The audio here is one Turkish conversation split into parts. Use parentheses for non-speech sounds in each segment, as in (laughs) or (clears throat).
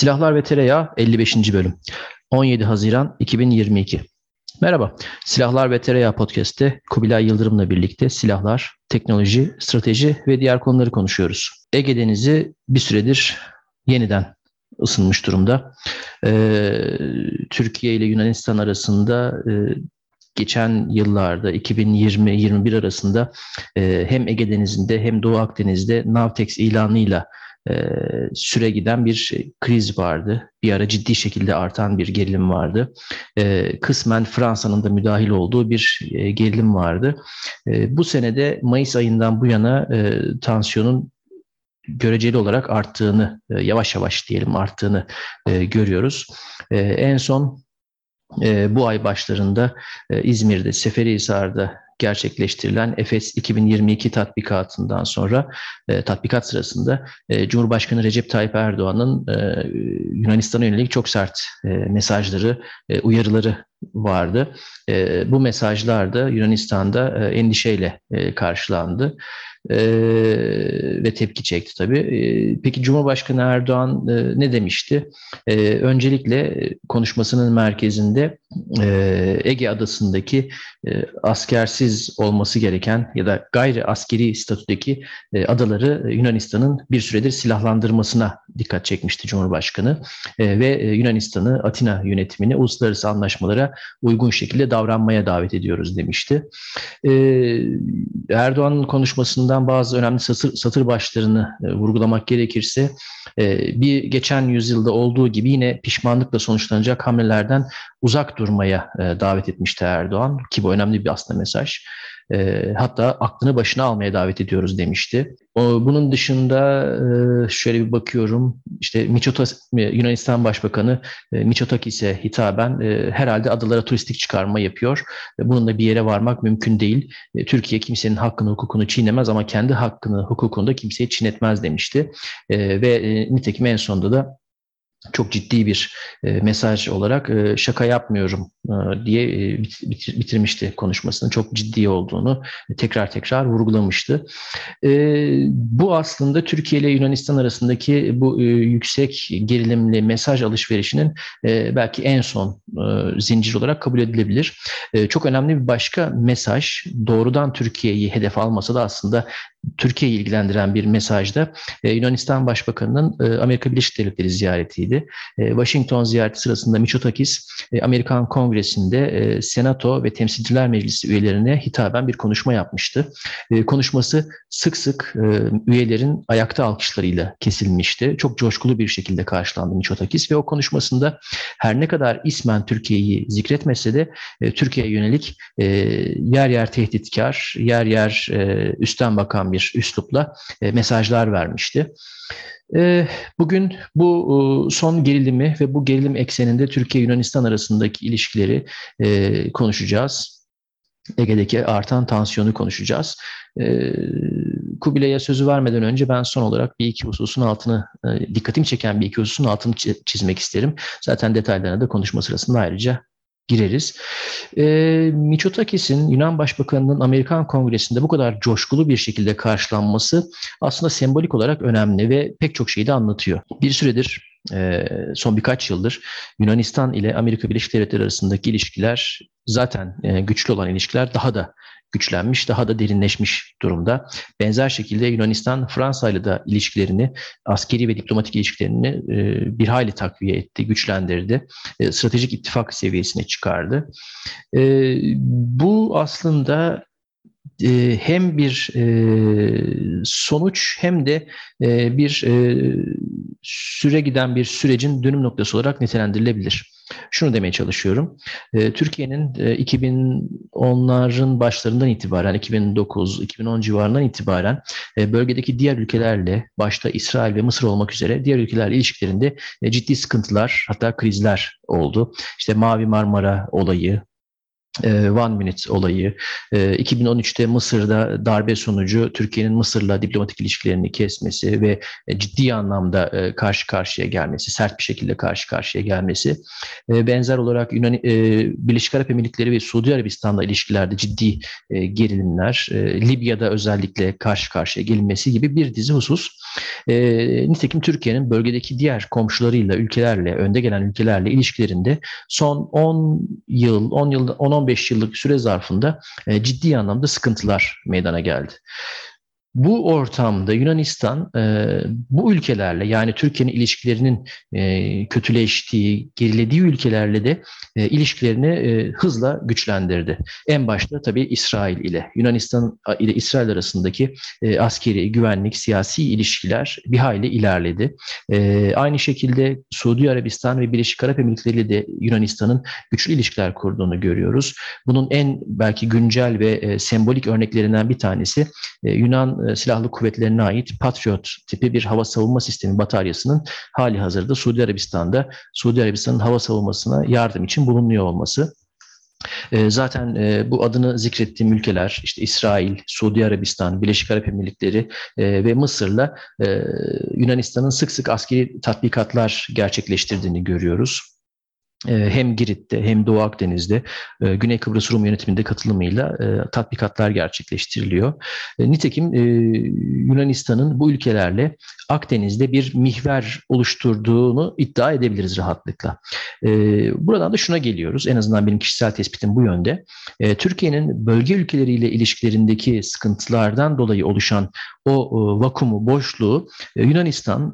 Silahlar ve Tereyağı 55. bölüm 17 Haziran 2022 Merhaba, Silahlar ve Tereyağı Podcast'te Kubilay Yıldırım'la birlikte silahlar, teknoloji, strateji ve diğer konuları konuşuyoruz. Ege Denizi bir süredir yeniden ısınmış durumda. Ee, Türkiye ile Yunanistan arasında e, geçen yıllarda 2020-21 arasında e, hem Ege Denizi'nde hem Doğu Akdeniz'de Navtex ilanıyla süre giden bir kriz vardı. Bir ara ciddi şekilde artan bir gerilim vardı. E, kısmen Fransa'nın da müdahil olduğu bir e, gerilim vardı. E, bu senede Mayıs ayından bu yana e, tansiyonun göreceli olarak arttığını, e, yavaş yavaş diyelim arttığını e, görüyoruz. E, en son e, bu ay başlarında e, İzmir'de, Seferihisar'da gerçekleştirilen Efes 2022 tatbikatından sonra e, tatbikat sırasında e, Cumhurbaşkanı Recep Tayyip Erdoğan'ın e, Yunanistan'a yönelik çok sert e, mesajları, e, uyarıları vardı. E, bu mesajlar da Yunanistan'da e, endişeyle e, karşılandı e, ve tepki çekti tabii. E, peki Cumhurbaşkanı Erdoğan e, ne demişti? E, öncelikle konuşmasının merkezinde e, Ege Adası'ndaki e, askersiz olması gereken ya da gayri askeri statüdeki e, adaları Yunanistan'ın bir süredir silahlandırmasına dikkat çekmişti Cumhurbaşkanı e, ve e, Yunanistan'ı Atina yönetimini uluslararası anlaşmalara uygun şekilde davranmaya davet ediyoruz demişti. E, Erdoğan'ın konuşmasından bazı önemli satır, satır başlarını e, vurgulamak gerekirse e, bir geçen yüzyılda olduğu gibi yine pişmanlıkla sonuçlanacak hamlelerden uzak durmaya e, davet etmişti Erdoğan ki bu önemli bir aslında mesaj. E, hatta aklını başına almaya davet ediyoruz demişti. O, bunun dışında e, şöyle bir bakıyorum işte Miçotas, Yunanistan Başbakanı e, Miçotakis'e hitaben e, herhalde adalara turistik çıkarma yapıyor. E, bununla bir yere varmak mümkün değil. E, Türkiye kimsenin hakkını hukukunu çiğnemez ama kendi hakkını hukukunu da kimseye çiğnetmez demişti. E, ve e, nitekim en sonunda da çok ciddi bir e, mesaj olarak e, şaka yapmıyorum e, diye bitir, bitirmişti konuşmasının çok ciddi olduğunu tekrar tekrar vurgulamıştı. Bu aslında Türkiye ile Yunanistan arasındaki bu yüksek gerilimli mesaj alışverişinin belki en son zincir olarak kabul edilebilir. Çok önemli bir başka mesaj doğrudan Türkiye'yi hedef almasa da aslında Türkiye'yi ilgilendiren bir mesajda e, Yunanistan Başbakanı'nın e, Amerika Birleşik Devletleri ziyaretiydi. E, Washington ziyareti sırasında Mitsotakis e, Amerikan Kongresi'nde Senato ve Temsilciler Meclisi üyelerine hitaben bir konuşma yapmıştı. Konuşması sık sık üyelerin ayakta alkışlarıyla kesilmişti. Çok coşkulu bir şekilde karşılandı Mitsotakis ve o konuşmasında her ne kadar ismen Türkiye'yi zikretmese de Türkiye'ye yönelik yer yer tehditkar, yer yer e, üstten bakan bir üslupla e, mesajlar vermişti. E, bugün bu e, son gerilimi ve bu gerilim ekseninde Türkiye-Yunanistan arasındaki ilişkileri konuşacağız. Ege'deki artan tansiyonu konuşacağız. Kubilay'a sözü vermeden önce ben son olarak bir iki hususun altını, dikkatimi çeken bir iki hususun altını çizmek isterim. Zaten detaylarına da konuşma sırasında ayrıca gireriz. E, Mitsotakis'in Yunan Başbakanı'nın Amerikan Kongresi'nde bu kadar coşkulu bir şekilde karşılanması aslında sembolik olarak önemli ve pek çok şeyi de anlatıyor. Bir süredir e, son birkaç yıldır Yunanistan ile Amerika Birleşik Devletleri arasındaki ilişkiler zaten e, güçlü olan ilişkiler daha da güçlenmiş, daha da derinleşmiş durumda. Benzer şekilde Yunanistan Fransa ile de ilişkilerini, askeri ve diplomatik ilişkilerini e, bir hayli takviye etti, güçlendirdi. E, stratejik ittifak seviyesine çıkardı. E, bu aslında hem bir sonuç hem de bir süre giden bir sürecin dönüm noktası olarak nitelendirilebilir. Şunu demeye çalışıyorum. E, Türkiye'nin e, 2010'ların başlarından itibaren, 2009-2010 civarından itibaren e, bölgedeki diğer ülkelerle, başta İsrail ve Mısır olmak üzere diğer ülkelerle ilişkilerinde e, ciddi sıkıntılar, hatta krizler oldu. İşte Mavi Marmara olayı, One Minute olayı, 2013'te Mısır'da darbe sonucu Türkiye'nin Mısır'la diplomatik ilişkilerini kesmesi ve ciddi anlamda karşı karşıya gelmesi, sert bir şekilde karşı karşıya gelmesi. Benzer olarak Yunan, Birleşik Arap Emirlikleri ve Suudi Arabistan'la ilişkilerde ciddi gerilimler, Libya'da özellikle karşı karşıya gelinmesi gibi bir dizi husus. Nitekim Türkiye'nin bölgedeki diğer komşularıyla, ülkelerle, önde gelen ülkelerle ilişkilerinde son 10 yıl, 10 yıl, 10 15 yıllık süre zarfında e, ciddi anlamda sıkıntılar meydana geldi. Bu ortamda Yunanistan e, bu ülkelerle yani Türkiye'nin ilişkilerinin e, kötüleştiği, gerilediği ülkelerle de e, ilişkilerini e, hızla güçlendirdi. En başta tabii İsrail ile Yunanistan ile İsrail arasındaki e, askeri, güvenlik, siyasi ilişkiler bir hayli ilerledi. E, aynı şekilde Suudi Arabistan ve Birleşik Arap Emirlikleri ile de Yunanistan'ın güçlü ilişkiler kurduğunu görüyoruz. Bunun en belki güncel ve e, sembolik örneklerinden bir tanesi e, Yunan e, Silahlı Kuvvetlerine ait Patriot tipi bir hava savunma sistemi bataryasının hali hazırda Suudi Arabistan'da Suudi Arabistan'ın hava savunmasına yardım için bulunuyor olması. E, zaten e, bu adını zikrettiğim ülkeler işte İsrail, Suudi Arabistan, Birleşik Arap Emirlikleri ve Mısır'la Yunanistan'ın sık sık askeri tatbikatlar gerçekleştirdiğini görüyoruz. Ee, hem Girit'te hem Doğu Akdeniz'de e, Güney Kıbrıs Rum yönetiminde katılımıyla e, tatbikatlar gerçekleştiriliyor. E, nitekim Yunanistan'ın bu ülkelerle Akdeniz'de bir mihver oluşturduğunu iddia edebiliriz rahatlıkla. Buradan da şuna geliyoruz. En azından benim kişisel tespitim bu yönde. Türkiye'nin bölge ülkeleriyle ilişkilerindeki sıkıntılardan dolayı oluşan o vakumu, boşluğu Yunanistan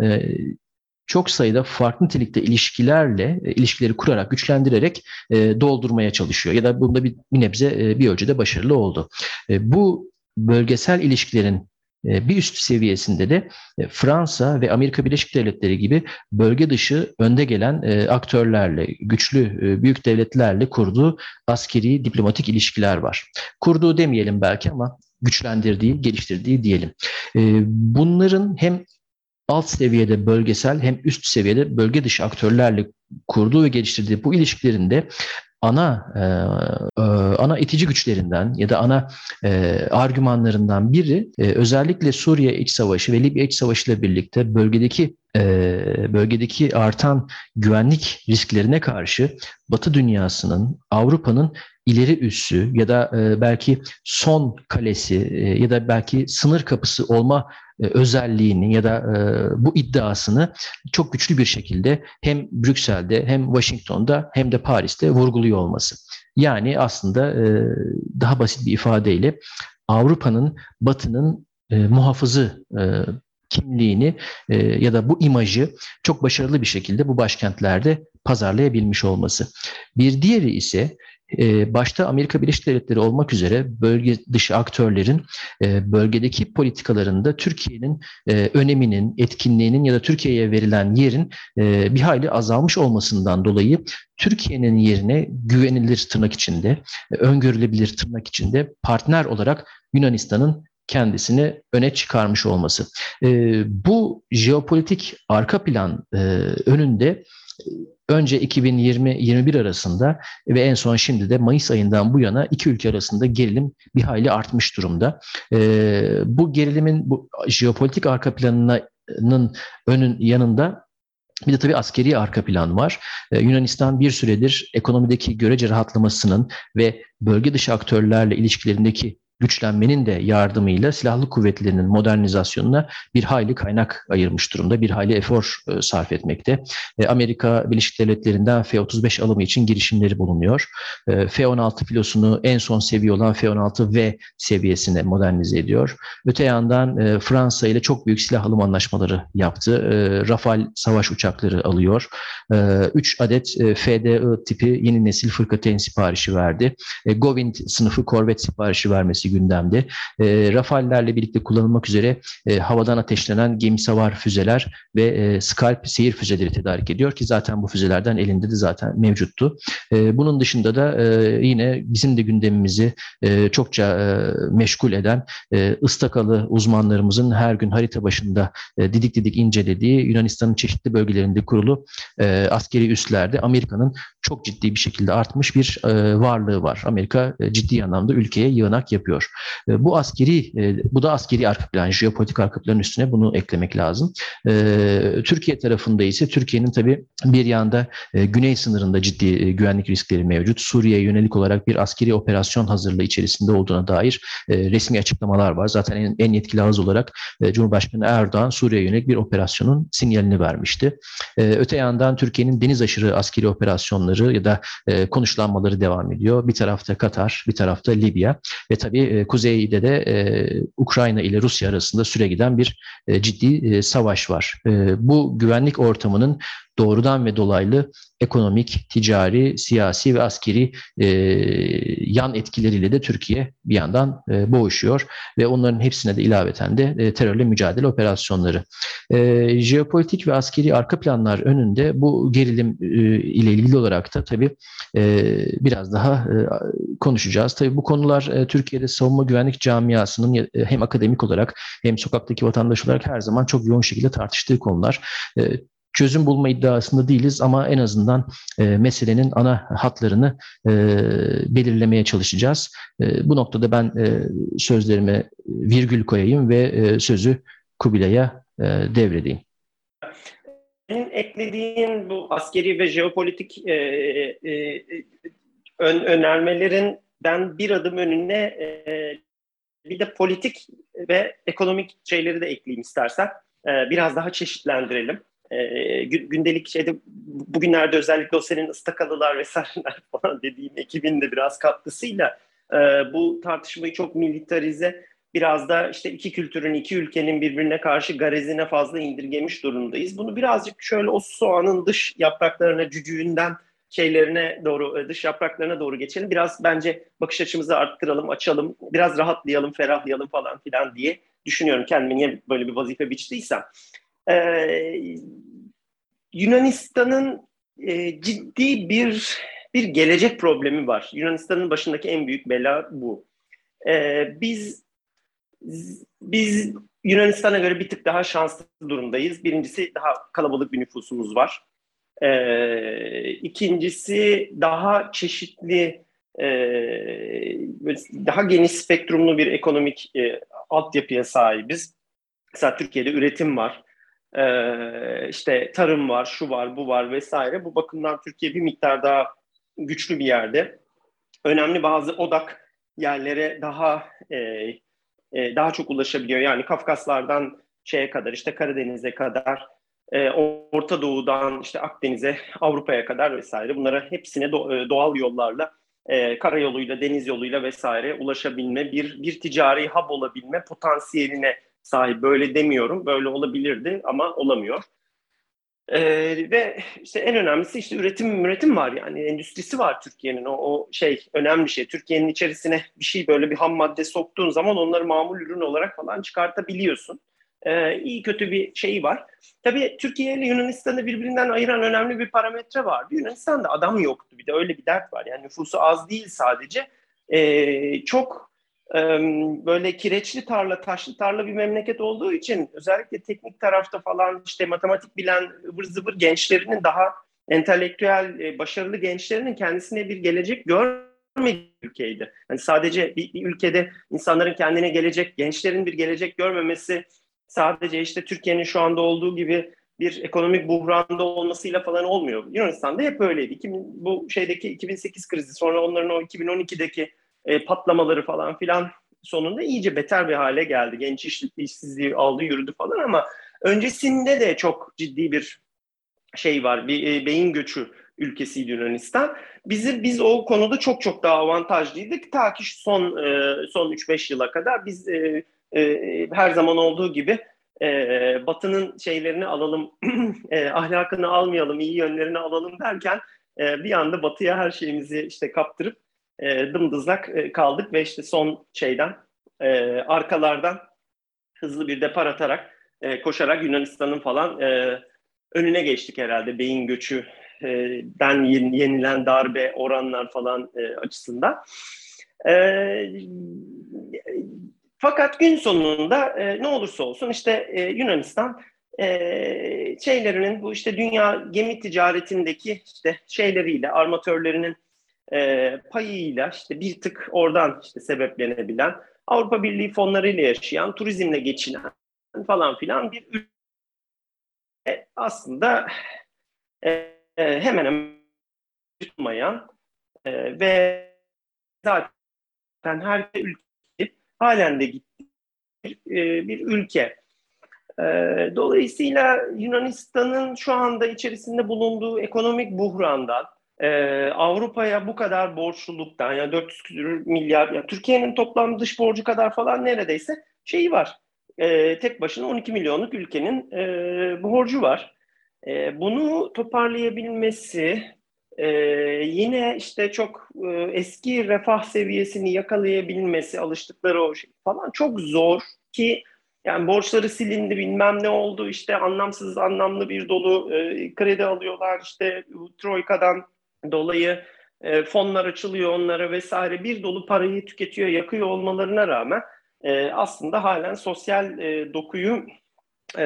çok sayıda farklı nitelikte ilişkilerle e, ilişkileri kurarak, güçlendirerek e, doldurmaya çalışıyor. Ya da bunda bir, bir nebze e, bir ölçüde başarılı oldu. Bu bölgesel ilişkilerin bir üst seviyesinde de Fransa ve Amerika Birleşik Devletleri gibi bölge dışı önde gelen aktörlerle, güçlü büyük devletlerle kurduğu askeri diplomatik ilişkiler var. Kurduğu demeyelim belki ama güçlendirdiği, geliştirdiği diyelim. Bunların hem alt seviyede bölgesel hem üst seviyede bölge dışı aktörlerle kurduğu ve geliştirdiği bu ilişkilerinde ana e, e, ana itici güçlerinden ya da ana e, argümanlarından biri e, özellikle Suriye iç savaşı ve Libya iç savaşı ile birlikte bölgedeki e, bölgedeki artan güvenlik risklerine karşı Batı dünyasının, Avrupa'nın ileri üssü ya da e, belki son kalesi e, ya da belki sınır kapısı olma e, özelliğini ya da e, bu iddiasını çok güçlü bir şekilde hem Brüksel'de hem Washington'da hem de Paris'te vurguluyor olması. Yani aslında e, daha basit bir ifadeyle Avrupa'nın, Batı'nın muhafızı kimliğini ya da bu imajı çok başarılı bir şekilde bu başkentlerde pazarlayabilmiş olması. Bir diğeri ise e, başta Amerika Birleşik Devletleri olmak üzere bölge dışı aktörlerin e, bölgedeki politikalarında Türkiye'nin e, öneminin, etkinliğinin ya da Türkiye'ye verilen yerin e, bir hayli azalmış olmasından dolayı Türkiye'nin yerine güvenilir tırnak içinde, öngörülebilir tırnak içinde partner olarak Yunanistan'ın kendisini öne çıkarmış olması. Bu jeopolitik arka plan önünde önce 2020-21 arasında ve en son şimdi de Mayıs ayından bu yana iki ülke arasında gerilim bir hayli artmış durumda. E, bu gerilimin bu jeopolitik arka planının önün yanında bir de tabii askeri arka plan var. Ee, Yunanistan bir süredir ekonomideki görece rahatlamasının ve bölge dışı aktörlerle ilişkilerindeki güçlenmenin de yardımıyla silahlı kuvvetlerinin modernizasyonuna bir hayli kaynak ayırmış durumda, bir hayli efor e, sarf etmekte. E, Amerika Birleşik Devletleri'nden F-35 alımı için girişimleri bulunuyor. E, F-16 filosunu en son seviye olan F-16V seviyesine modernize ediyor. Öte yandan Fransa ile çok büyük silah alım anlaşmaları yaptı. Rafale savaş uçakları alıyor. 3 adet FDI tipi yeni nesil fırkateyn siparişi verdi. Govind sınıfı korvet siparişi vermesi hepsi gündemde. E, Rafallerle birlikte kullanılmak üzere e, havadan ateşlenen gemi savar füzeler ve e, Scalp seyir füzeleri tedarik ediyor ki zaten bu füzelerden elinde de zaten mevcuttu. E, bunun dışında da e, yine bizim de gündemimizi e, çokça e, meşgul eden e, ıstakalı uzmanlarımızın her gün harita başında e, didik didik incelediği Yunanistan'ın çeşitli bölgelerinde kurulu e, askeri üslerde Amerika'nın çok ciddi bir şekilde artmış bir e, varlığı var. Amerika e, ciddi anlamda ülkeye yığınak yapıyor. E, bu askeri, e, bu da askeri arka plan, jeopolitik arka planın üstüne bunu eklemek lazım. E, Türkiye tarafında ise Türkiye'nin tabii bir yanda e, güney sınırında ciddi e, güvenlik riskleri mevcut. Suriye'ye yönelik olarak bir askeri operasyon hazırlığı içerisinde olduğuna dair resmi açıklamalar var. Zaten en, en yetkili ağız olarak Cumhurbaşkanı Erdoğan Suriye'ye yönelik bir operasyonun sinyalini vermişti. Öte yandan Türkiye'nin deniz aşırı askeri operasyonları ya da konuşlanmaları devam ediyor. Bir tarafta Katar, bir tarafta Libya ve tabii e, kuzeyde de e, Ukrayna ile Rusya arasında süre giden bir e, ciddi savaş var. Bu güvenlik ortamının doğrudan ve dolaylı ekonomik, ticari, siyasi ve askeri e, yan etkileriyle de Türkiye bir yandan e, boğuşuyor ve onların hepsine de ilaveten de e, terörle mücadele operasyonları. E, jeopolitik ve askeri arka planlar önünde bu gerilim e, ile ilgili olarak da tabii e, biraz daha e, konuşacağız. Tabii bu konular e, Türkiye'de savunma güvenlik camiasının e, hem akademik olarak hem sokaktaki vatandaş olarak her zaman çok yoğun şekilde tartıştığı konular. E, çözüm bulma iddiasında değiliz ama en azından e, meselenin ana hatlarını e, belirlemeye çalışacağız. E, bu noktada ben e, sözlerime virgül koyayım ve e, sözü Kubilay'a e, devredeyim. Senin eklediğin bu askeri ve jeopolitik e, e, ön, önermelerinden bir adım önüne e, bir de politik ve ekonomik şeyleri de ekleyeyim istersen. E, biraz daha çeşitlendirelim e, gündelik şeyde bugünlerde özellikle o senin ıstakalılar vesaireler (laughs) falan dediğim ekibin de biraz katkısıyla e, bu tartışmayı çok militarize biraz da işte iki kültürün, iki ülkenin birbirine karşı garezine fazla indirgemiş durumdayız. Bunu birazcık şöyle o soğanın dış yapraklarına, cücüğünden şeylerine doğru, e, dış yapraklarına doğru geçelim. Biraz bence bakış açımızı arttıralım, açalım, biraz rahatlayalım, ferahlayalım falan filan diye düşünüyorum. Kendime niye böyle bir vazife biçtiysem. Ee, Yunanistan'ın e, ciddi bir bir gelecek problemi var. Yunanistan'ın başındaki en büyük bela bu. Ee, biz biz Yunanistan'a göre bir tık daha şanslı durumdayız. Birincisi daha kalabalık bir nüfusumuz var. Ee, ikincisi daha çeşitli, e, daha geniş spektrumlu bir ekonomik e, altyapıya sahibiz. Mesela Türkiye'de üretim var. Ee, işte tarım var, şu var, bu var vesaire. Bu bakımdan Türkiye bir miktar daha güçlü bir yerde. Önemli bazı odak yerlere daha e, e, daha çok ulaşabiliyor. Yani Kafkaslardan şeye kadar, işte Karadeniz'e kadar, e, Orta Doğu'dan işte Akdeniz'e, Avrupa'ya kadar vesaire. Bunlara hepsine do, e, doğal yollarla, e, karayoluyla, deniz yoluyla vesaire ulaşabilme, bir bir ticari hub olabilme potansiyeline sahip. Böyle demiyorum. Böyle olabilirdi ama olamıyor. Ee, ve işte en önemlisi işte üretim üretim var yani endüstrisi var Türkiye'nin o, o şey önemli şey. Türkiye'nin içerisine bir şey böyle bir ham madde soktuğun zaman onları mamul ürün olarak falan çıkartabiliyorsun. Ee, iyi kötü bir şey var. Tabii Türkiye ile Yunanistan'ı birbirinden ayıran önemli bir parametre var. Yunanistan'da adam yoktu. Bir de öyle bir dert var. Yani nüfusu az değil sadece. Ee, çok böyle kireçli tarla, taşlı tarla bir memleket olduğu için özellikle teknik tarafta falan işte matematik bilen ıvır zıvır gençlerinin daha entelektüel, başarılı gençlerinin kendisine bir gelecek görmediği ülkeydi. Yani sadece bir, bir ülkede insanların kendine gelecek, gençlerin bir gelecek görmemesi sadece işte Türkiye'nin şu anda olduğu gibi bir ekonomik buhranda olmasıyla falan olmuyor. Yunanistan'da hep öyleydi. 2000, bu şeydeki 2008 krizi sonra onların o 2012'deki e, patlamaları falan filan sonunda iyice beter bir hale geldi. Genç iş, işsizliği aldı yürüdü falan ama öncesinde de çok ciddi bir şey var. Bir e, beyin göçü ülkesiydi Yunanistan. Bizi biz o konuda çok çok daha avantajlıydık. Ta ki son e, son 3-5 yıla kadar biz e, e, her zaman olduğu gibi e, Batı'nın şeylerini alalım, (clears throat) e, ahlakını almayalım, iyi yönlerini alalım derken e, bir anda Batı'ya her şeyimizi işte kaptırıp e, dımdızlak e, kaldık ve işte son şeyden e, arkalardan hızlı bir depar atarak e, koşarak Yunanistan'ın falan e, önüne geçtik herhalde beyin göçü e, den yenilen darbe oranlar falan e, açısından. E, fakat gün sonunda e, ne olursa olsun işte e, Yunanistan e, şeylerinin bu işte dünya gemi ticaretindeki işte şeyleriyle armatörlerinin e, payıyla işte bir tık oradan işte sebeplenebilen Avrupa Birliği fonlarıyla yaşayan turizmle geçinen falan filan bir ülke aslında e, e, hemen hemen tutmayan e, ve zaten her ülke halen de gitti bir, e, bir ülke. E, dolayısıyla Yunanistan'ın şu anda içerisinde bulunduğu ekonomik buhrandan, e, Avrupa'ya bu kadar borçluluktan, yani 400 milyar, yani Türkiye'nin toplam dış borcu kadar falan neredeyse şeyi var. E, tek başına 12 milyonluk ülkenin e, borcu var. E, bunu toparlayabilmesi, e, yine işte çok e, eski refah seviyesini yakalayabilmesi, alıştıkları o şey falan çok zor ki yani borçları silindi bilmem ne oldu işte anlamsız anlamlı bir dolu e, kredi alıyorlar işte Troika'dan dolayı e, fonlar açılıyor onlara vesaire. Bir dolu parayı tüketiyor yakıyor olmalarına rağmen e, aslında halen sosyal e, dokuyu e,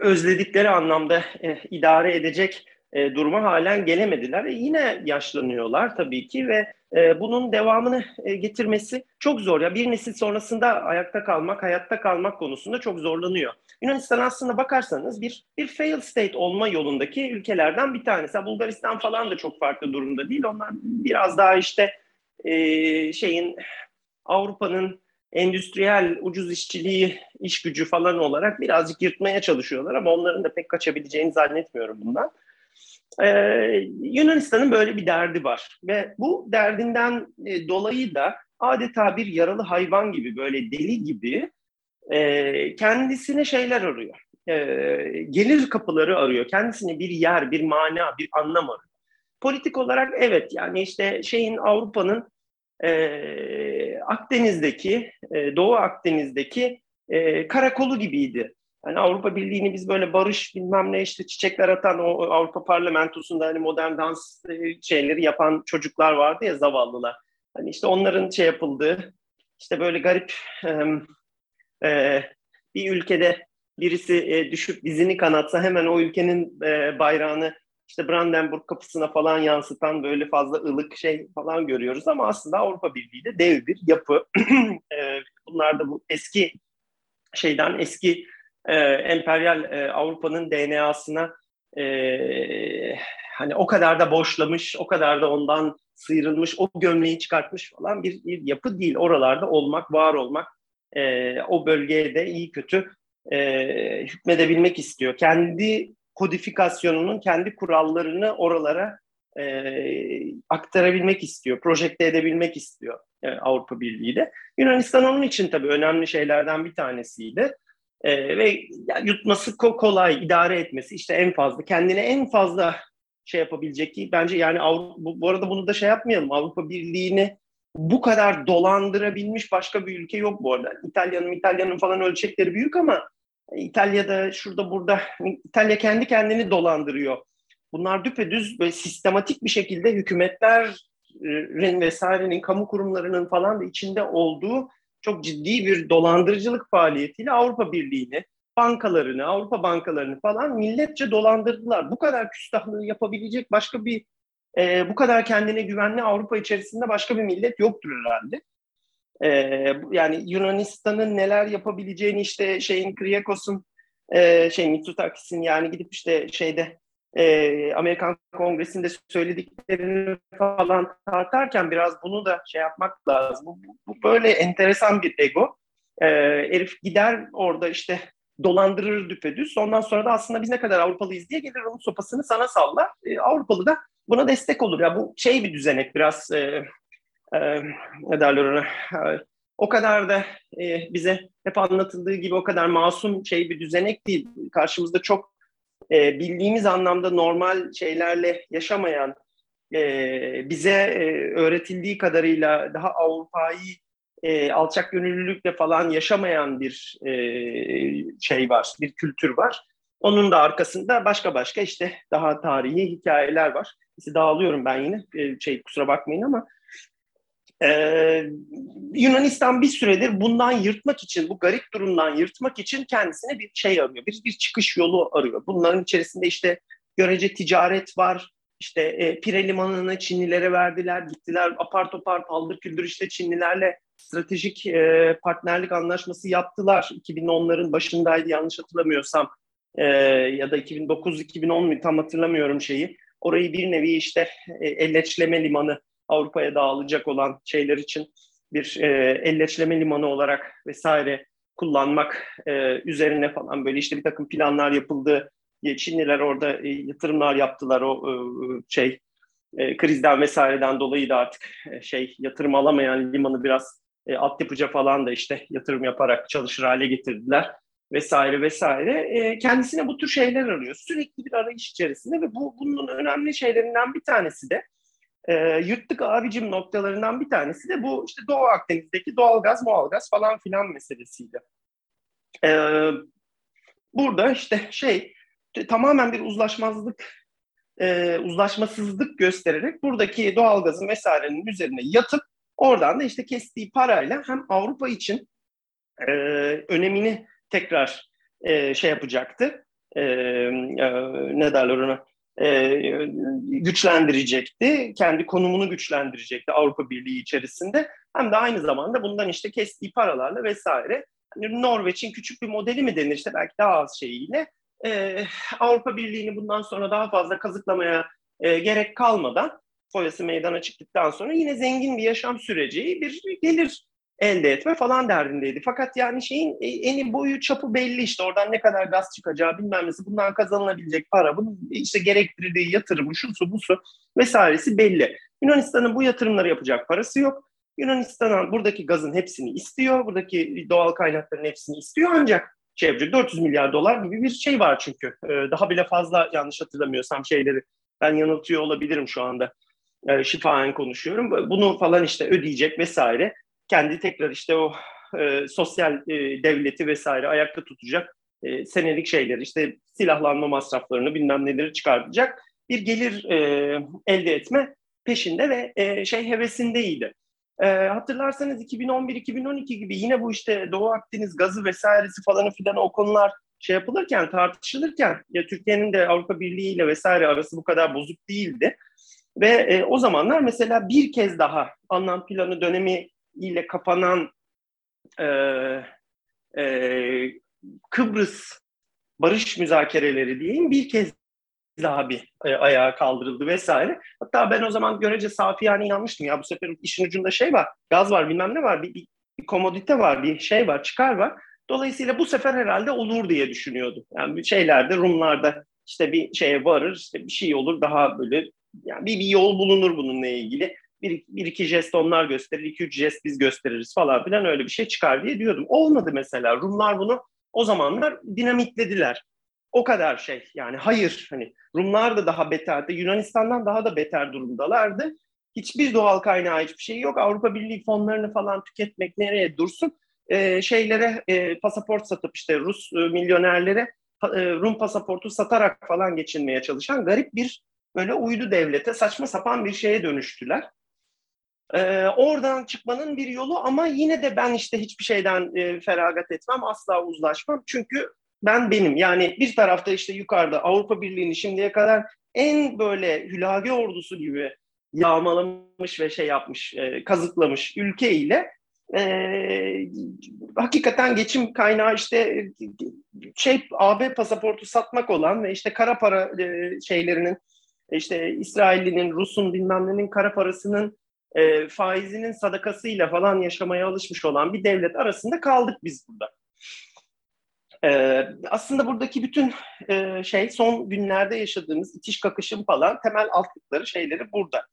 özledikleri anlamda e, idare edecek e, duruma halen gelemediler. E, yine yaşlanıyorlar tabii ki ve e, bunun devamını e, getirmesi çok zor. Ya bir nesil sonrasında ayakta kalmak, hayatta kalmak konusunda çok zorlanıyor. Yunanistan aslında bakarsanız bir bir fail state olma yolundaki ülkelerden bir tanesi. Bulgaristan falan da çok farklı durumda değil. Onlar biraz daha işte e, şeyin Avrupa'nın endüstriyel ucuz işçiliği, iş gücü falan olarak birazcık yırtmaya çalışıyorlar ama onların da pek kaçabileceğini zannetmiyorum bundan. Ee, Yunanistan'ın böyle bir derdi var ve bu derdinden e, dolayı da adeta bir yaralı hayvan gibi böyle deli gibi e, kendisine şeyler arıyor. E, gelir kapıları arıyor. Kendisine bir yer, bir mana, bir anlam arıyor. Politik olarak evet yani işte şeyin Avrupa'nın e, Akdeniz'deki, e, Doğu Akdeniz'deki e, karakolu gibiydi. Yani Avrupa Birliği'ni biz böyle barış bilmem ne işte çiçekler atan o Avrupa Parlamentosu'nda hani modern dans e, şeyleri yapan çocuklar vardı ya zavallılar. Hani işte onların şey yapıldığı işte böyle garip e, e, bir ülkede birisi e, düşüp dizini kanatsa hemen o ülkenin e, bayrağını işte Brandenburg kapısına falan yansıtan böyle fazla ılık şey falan görüyoruz ama aslında Avrupa Birliği de dev bir yapı. (clears throat) E, bunlar da bu eski şeyden eski e, emperyal e, Avrupa'nın DNA'sına e, hani o kadar da boşlamış, o kadar da ondan sıyrılmış, o gömleği çıkartmış falan bir, bir yapı değil. Oralarda olmak, var olmak, e, o bölgeye de iyi kötü e, hükmedebilmek istiyor. Kendi kodifikasyonunun kendi kurallarını oralara e, aktarabilmek istiyor, projekte edebilmek istiyor e, Avrupa Birliği de. Yunanistan onun için tabii önemli şeylerden bir tanesiydi. E, ve yutması kolay, idare etmesi işte en fazla, kendine en fazla şey yapabilecek ki bence yani Avrupa, bu, bu arada bunu da şey yapmayalım Avrupa Birliği'ni bu kadar dolandırabilmiş başka bir ülke yok bu arada. İtalya'nın İtalya'nın falan ölçekleri büyük ama İtalya'da şurada burada İtalya kendi kendini dolandırıyor. Bunlar düpedüz ve sistematik bir şekilde hükümetlerin vesairenin, kamu kurumlarının falan da içinde olduğu çok ciddi bir dolandırıcılık faaliyetiyle Avrupa Birliği'ni, bankalarını, Avrupa bankalarını falan milletçe dolandırdılar. Bu kadar küstahlığı yapabilecek başka bir, e, bu kadar kendine güvenli Avrupa içerisinde başka bir millet yoktur herhalde. E, yani Yunanistan'ın neler yapabileceğini işte şeyin Kriyakos'un e, şey Mitsotakis'in yani gidip işte şeyde e, Amerikan Kongresi'nde söylediklerini falan tartarken biraz bunu da şey yapmak lazım. Bu, bu böyle enteresan bir ego. E, herif gider orada işte dolandırır düpedüz. Ondan sonra da aslında biz ne kadar Avrupalıyız diye gelir onun sopasını sana sallar. E, Avrupalı da buna destek olur. Ya bu şey bir düzenek biraz e, e, ne derler ona e, o kadar da e, bize hep anlatıldığı gibi o kadar masum şey bir düzenek değil. Karşımızda çok e, bildiğimiz anlamda normal şeylerle yaşamayan e, bize e, öğretildiği kadarıyla daha Avrupa'yı e, alçak gönüllülükle falan yaşamayan bir e, şey var, bir kültür var. Onun da arkasında başka başka işte daha tarihi hikayeler var. İşte dağılıyorum ben yine, e, şey kusura bakmayın ama ee, Yunanistan bir süredir bundan yırtmak için, bu garip durumdan yırtmak için kendisine bir şey arıyor, bir, bir çıkış yolu arıyor. Bunların içerisinde işte görece ticaret var, işte e, Pire Limanı'nı Çinlilere verdiler, gittiler apar topar paldır küldür işte Çinlilerle stratejik e, partnerlik anlaşması yaptılar. 2010'ların başındaydı yanlış hatırlamıyorsam e, ya da 2009-2010 mu tam hatırlamıyorum şeyi. Orayı bir nevi işte e, elleçleme limanı Avrupa'ya dağılacak olan şeyler için bir e, elleçleme limanı olarak vesaire kullanmak e, üzerine falan böyle işte bir takım planlar yapıldı. Çinliler orada e, yatırımlar yaptılar o e, şey e, krizden vesaireden dolayı da artık e, şey yatırım alamayan limanı biraz e, altyapıca falan da işte yatırım yaparak çalışır hale getirdiler vesaire vesaire. E, kendisine bu tür şeyler arıyor. Sürekli bir arayış içerisinde ve bu bunun önemli şeylerinden bir tanesi de e, yırttık abicim noktalarından bir tanesi de bu işte Doğu Akdeniz'deki doğalgaz, mualgaz falan filan meselesiydi. E, burada işte şey tamamen bir uzlaşmazlık, e, uzlaşmasızlık göstererek buradaki doğalgazın vesairenin üzerine yatıp oradan da işte kestiği parayla hem Avrupa için e, önemini tekrar e, şey yapacaktı. E, e, ne derler ona? E, güçlendirecekti. Kendi konumunu güçlendirecekti Avrupa Birliği içerisinde. Hem de aynı zamanda bundan işte kestiği paralarla vesaire. Hani Norveç'in küçük bir modeli mi denir işte belki daha az şeyiyle e, Avrupa Birliği'ni bundan sonra daha fazla kazıklamaya e, gerek kalmadan foyası meydana çıktıktan sonra yine zengin bir yaşam süreci bir gelir elde etme falan derdindeydi. Fakat yani şeyin eni boyu çapı belli işte oradan ne kadar gaz çıkacağı bilmem nesi bundan kazanılabilecek para bunun işte gerektirdiği yatırımı şusu busu vesairesi belli. Yunanistan'ın bu yatırımları yapacak parası yok. Yunanistan buradaki gazın hepsini istiyor. Buradaki doğal kaynakların hepsini istiyor ancak yapacak 400 milyar dolar gibi bir şey var çünkü. Ee, daha bile fazla yanlış hatırlamıyorsam şeyleri ben yanıltıyor olabilirim şu anda. Ee, şifaen konuşuyorum. Bunu falan işte ödeyecek vesaire kendi tekrar işte o e, sosyal e, devleti vesaire ayakta tutacak e, senelik şeyleri işte silahlanma masraflarını bilmem neleri çıkartacak bir gelir e, elde etme peşinde ve e, şey hevesindeydi. E, hatırlarsanız 2011-2012 gibi yine bu işte Doğu Akdeniz gazı vesairesi falan filan o konular şey yapılırken tartışılırken ya Türkiye'nin de Avrupa Birliği ile vesaire arası bu kadar bozuk değildi. Ve e, o zamanlar mesela bir kez daha anlam planı dönemi ile kapanan e, e, Kıbrıs barış müzakereleri diyeyim bir kez daha bir e, ayağa kaldırıldı vesaire. Hatta ben o zaman görece safi yani inanmıştım ya bu sefer işin ucunda şey var, gaz var bilmem ne var, bir, bir, bir komodite var, bir şey var, çıkar var. Dolayısıyla bu sefer herhalde olur diye düşünüyordum. Yani şeylerde, Rumlarda işte bir şeye varır, işte bir şey olur daha böyle yani bir, bir yol bulunur bununla ilgili bir, bir iki jest onlar gösterir, iki üç jest biz gösteririz falan filan öyle bir şey çıkar diye diyordum. Olmadı mesela. Rumlar bunu o zamanlar dinamitlediler. O kadar şey yani hayır hani Rumlar da daha beterdi. Yunanistan'dan daha da beter durumdalardı. Hiçbir doğal kaynağı hiçbir şey yok. Avrupa Birliği fonlarını falan tüketmek nereye dursun? Ee, şeylere e, pasaport satıp işte Rus e, milyonerlere e, Rum pasaportu satarak falan geçinmeye çalışan garip bir böyle uydu devlete saçma sapan bir şeye dönüştüler. Ee, oradan çıkmanın bir yolu ama yine de ben işte hiçbir şeyden e, feragat etmem, asla uzlaşmam. Çünkü ben benim. Yani bir tarafta işte yukarıda Avrupa Birliği'ni şimdiye kadar en böyle hülage ordusu gibi yağmalamış ve şey yapmış, e, kazıklamış ülkeyle e, hakikaten geçim kaynağı işte şey AB pasaportu satmak olan ve işte kara para e, şeylerinin işte İsrail'in, Rus'un bilmem kara parasının e, faizinin sadakasıyla falan yaşamaya alışmış olan bir devlet arasında kaldık biz burada. E, aslında buradaki bütün e, şey son günlerde yaşadığımız itiş kakışım falan temel altlıkları şeyleri burada.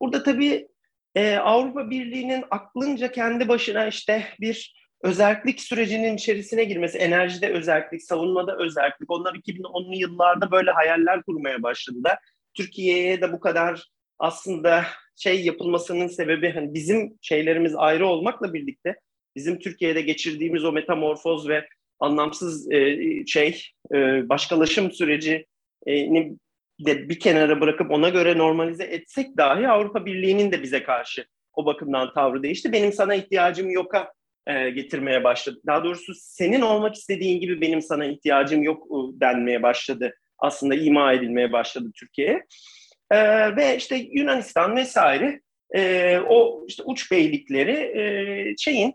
Burada tabii e, Avrupa Birliği'nin aklınca kendi başına işte bir özellik sürecinin içerisine girmesi, enerjide özellik, savunmada özellik. Onlar 2010'lu yıllarda böyle hayaller kurmaya başladılar. Türkiye'ye de bu kadar aslında şey yapılmasının sebebi hani bizim şeylerimiz ayrı olmakla birlikte bizim Türkiye'de geçirdiğimiz o metamorfoz ve anlamsız e, şey e, başkalaşım sürecini de bir kenara bırakıp ona göre normalize etsek dahi Avrupa Birliği'nin de bize karşı o bakımdan tavrı değişti. Benim sana ihtiyacım yoka e, getirmeye başladı. Daha doğrusu senin olmak istediğin gibi benim sana ihtiyacım yok e, denmeye başladı. Aslında ima edilmeye başladı Türkiye'ye. E, ve işte Yunanistan vesaire e, o işte uç beylikleri e, şeyin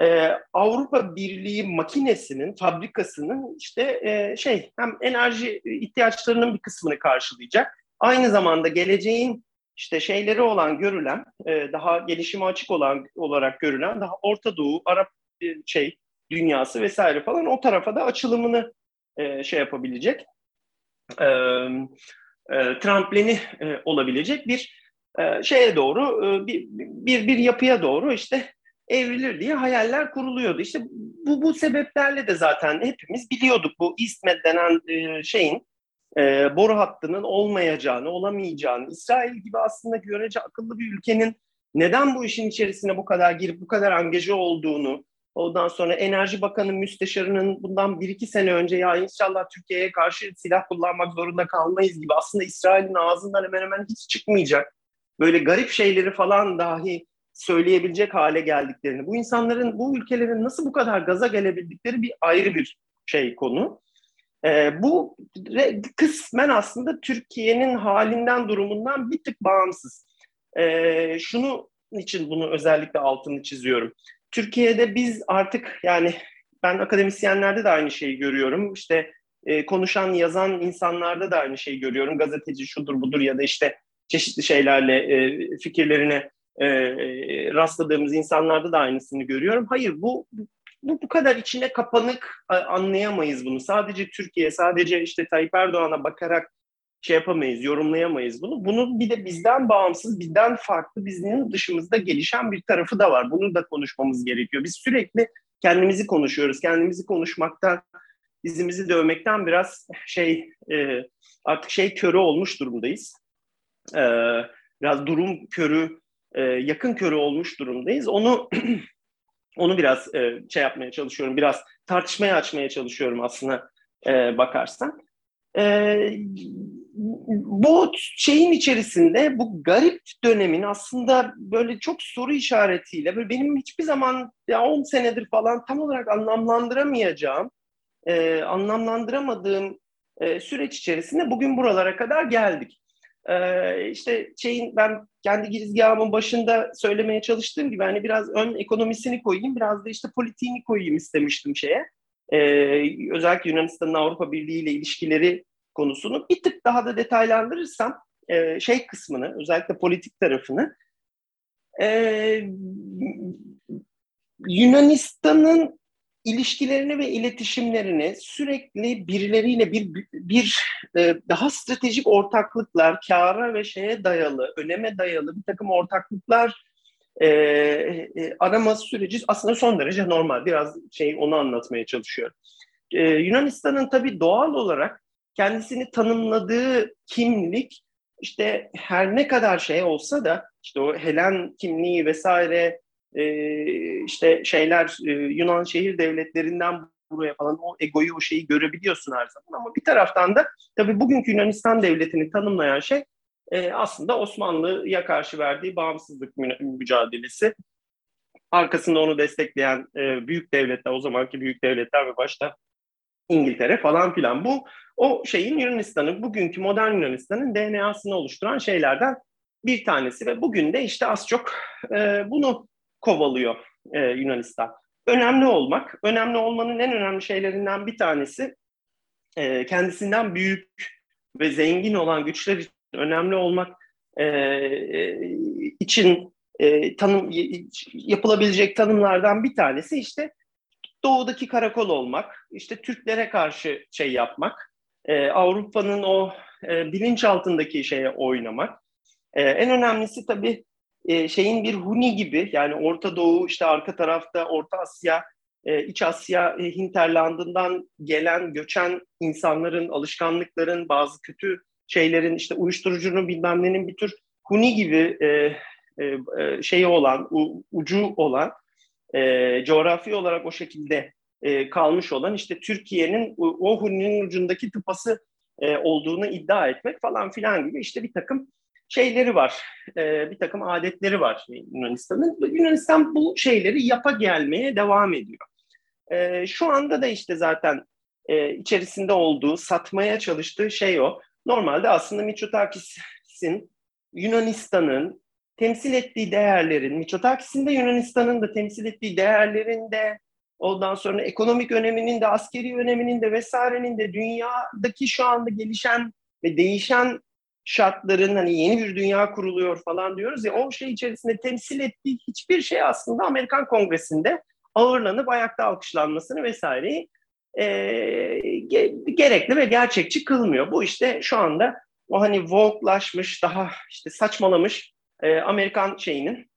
e, Avrupa Birliği makinesinin, fabrikasının işte e, şey hem enerji ihtiyaçlarının bir kısmını karşılayacak. Aynı zamanda geleceğin işte şeyleri olan görülen, e, daha gelişime açık olan olarak görülen daha Orta Doğu, Arap e, şey dünyası vesaire falan o tarafa da açılımını e, şey yapabilecek. E, e, tramplini e, olabilecek bir e, şeye doğru e, bir, bir bir yapıya doğru işte evrilir diye hayaller kuruluyordu. İşte bu bu sebeplerle de zaten hepimiz biliyorduk bu İsmet denen e, şeyin e, boru hattının olmayacağını, olamayacağını, İsrail gibi aslında görece akıllı bir ülkenin neden bu işin içerisine bu kadar girip bu kadar angaje olduğunu, ondan sonra Enerji Bakanı Müsteşarı'nın bundan bir iki sene önce ya inşallah Türkiye'ye karşı silah kullanmak zorunda kalmayız gibi aslında İsrail'in ağzından hemen hemen hiç çıkmayacak böyle garip şeyleri falan dahi söyleyebilecek hale geldiklerini, bu insanların, bu ülkelerin nasıl bu kadar gaza gelebildikleri bir ayrı bir şey konu. Ee, bu kısmen aslında Türkiye'nin halinden, durumundan bir tık bağımsız. Ee, şunu için bunu özellikle altını çiziyorum. Türkiye'de biz artık yani ben akademisyenlerde de aynı şeyi görüyorum. İşte e, konuşan, yazan insanlarda da aynı şeyi görüyorum. Gazeteci şudur budur ya da işte çeşitli şeylerle e, fikirlerine e, rastladığımız insanlarda da aynısını görüyorum. Hayır bu bu bu kadar içine kapanık anlayamayız bunu. Sadece Türkiye, sadece işte Tayyip Erdoğan'a bakarak şey yapamayız, yorumlayamayız bunu. Bunun bir de bizden bağımsız, bizden farklı, bizim dışımızda gelişen bir tarafı da var. Bunu da konuşmamız gerekiyor. Biz sürekli kendimizi konuşuyoruz. Kendimizi konuşmaktan, dizimizi dövmekten biraz şey e, artık şey körü olmuş durumdayız. E, biraz durum körü e, yakın körü olmuş durumdayız. Onu (clears throat) onu biraz e, şey yapmaya çalışıyorum, biraz tartışmaya açmaya çalışıyorum aslında e, bakarsan. E, bu şeyin içerisinde bu garip dönemin aslında böyle çok soru işaretiyle böyle benim hiçbir zaman ya 10 senedir falan tam olarak anlamlandıramayacağım, e, anlamlandıramadığım e, süreç içerisinde bugün buralara kadar geldik. Ee, işte şeyin ben kendi girizgahımın başında söylemeye çalıştığım gibi hani biraz ön ekonomisini koyayım, biraz da işte politiğini koyayım istemiştim şeye. Ee, özellikle Yunanistan'ın Avrupa Birliği ile ilişkileri konusunu bir tık daha da detaylandırırsam e, şey kısmını, özellikle politik tarafını e, Yunanistan'ın ilişkilerini ve iletişimlerini sürekli birileriyle bir bir e, daha stratejik ortaklıklar, kâra ve şeye dayalı, öneme dayalı bir takım ortaklıklar e, e, arama süreci aslında son derece normal. Biraz şey onu anlatmaya çalışıyorum. E, Yunanistan'ın tabii doğal olarak kendisini tanımladığı kimlik işte her ne kadar şey olsa da işte o Helen kimliği vesaire e, işte şeyler e, Yunan şehir devletlerinden buraya falan o egoyu o şeyi görebiliyorsun her zaman ama bir taraftan da tabii bugünkü Yunanistan devletini tanımlayan şey e, aslında Osmanlı'ya karşı verdiği bağımsızlık mü- mücadelesi. Arkasında onu destekleyen e, büyük devletler, o zamanki büyük devletler ve başta İngiltere falan filan. Bu o şeyin Yunanistan'ın, bugünkü modern Yunanistan'ın DNA'sını oluşturan şeylerden bir tanesi ve bugün de işte az çok e, bunu kovalıyor e, Yunanistan. Önemli olmak, önemli olmanın en önemli şeylerinden bir tanesi e, kendisinden büyük ve zengin olan güçler için önemli olmak e, e, için e, tanım yapılabilecek tanımlardan bir tanesi işte doğudaki karakol olmak, işte Türklere karşı şey yapmak, e, Avrupa'nın o e, bilinç altındaki şeye oynamak. E, en önemlisi tabii e, şeyin bir Huni gibi yani Orta Doğu işte arka tarafta Orta Asya, e, İç Asya e, hinterlandından gelen göçen insanların alışkanlıkların bazı kötü şeylerin işte uyuşturucunun bilmem nenin bir tür Huni gibi e, e, e şeyi olan, u, ucu olan, e, coğrafi olarak o şekilde e, kalmış olan işte Türkiye'nin o, Huni'nin ucundaki tıpası e, olduğunu iddia etmek falan filan gibi işte bir takım şeyleri var, e, bir takım adetleri var Yunanistan'ın. Yunanistan bu şeyleri yapa gelmeye devam ediyor. E, şu anda da işte zaten e, içerisinde olduğu, satmaya çalıştığı şey o. Normalde aslında Mitsotakis'in Yunanistan'ın temsil ettiği değerlerin, Mitsotakis'in de Yunanistan'ın da temsil ettiği değerlerin de ondan sonra ekonomik öneminin de askeri öneminin de vesairenin de dünyadaki şu anda gelişen ve değişen şartların hani yeni bir dünya kuruluyor falan diyoruz ya o şey içerisinde temsil ettiği hiçbir şey aslında Amerikan Kongresi'nde ağırlanıp ayakta alkışlanmasını vesaireyi e, gerekli ve gerçekçi kılmıyor. Bu işte şu anda o hani woke'laşmış, daha işte saçmalamış e, Amerikan şeyinin,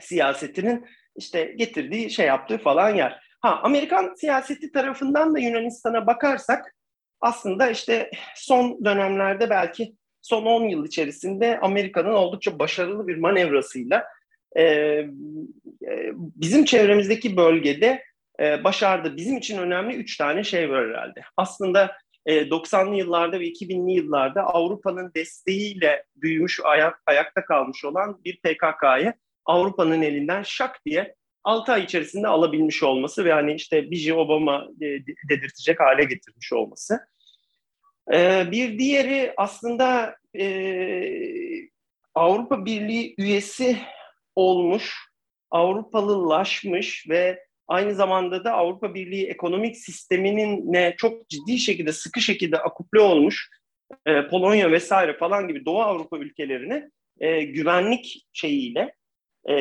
siyasetinin işte getirdiği şey yaptığı falan yer. Ha Amerikan siyaseti tarafından da Yunanistan'a bakarsak aslında işte son dönemlerde belki son 10 yıl içerisinde Amerika'nın oldukça başarılı bir manevrasıyla e, e, bizim çevremizdeki bölgede e, başardı. Bizim için önemli üç tane şey var herhalde. Aslında e, 90'lı yıllarda ve 2000'li yıllarda Avrupa'nın desteğiyle büyümüş, ayak, ayakta kalmış olan bir PKK'yı Avrupa'nın elinden şak diye 6 ay içerisinde alabilmiş olması ve hani işte Biji Obama e, dedirtecek hale getirmiş olması. E, bir diğeri aslında e, Avrupa Birliği üyesi olmuş, Avrupalılaşmış ve aynı zamanda da Avrupa Birliği ekonomik sisteminin ne çok ciddi şekilde sıkı şekilde akuple olmuş e, Polonya vesaire falan gibi Doğu Avrupa ülkelerine e, güvenlik şeyiyle e,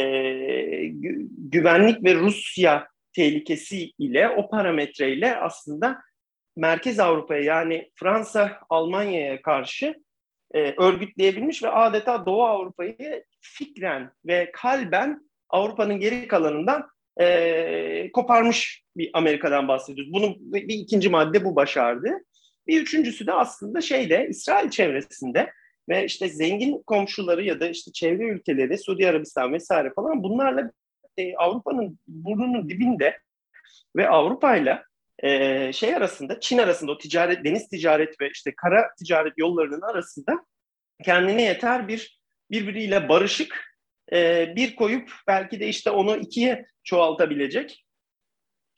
gü- güvenlik ve Rusya tehlikesi ile o parametreyle aslında Merkez Avrupa'ya yani Fransa, Almanya'ya karşı e, örgütleyebilmiş ve adeta Doğu Avrupa'yı fikren ve kalben Avrupa'nın geri kalanından e, koparmış bir Amerika'dan bahsediyoruz. Bunun bir ikinci madde bu başardı. Bir üçüncüsü de aslında şeyde İsrail çevresinde ve işte zengin komşuları ya da işte çevre ülkeleri Suudi Arabistan vesaire falan bunlarla e, Avrupa'nın burnunun dibinde ve Avrupa'yla e, şey arasında Çin arasında o ticaret deniz ticaret ve işte kara ticaret yollarının arasında kendine yeter bir birbiriyle barışık e, bir koyup belki de işte onu ikiye çoğaltabilecek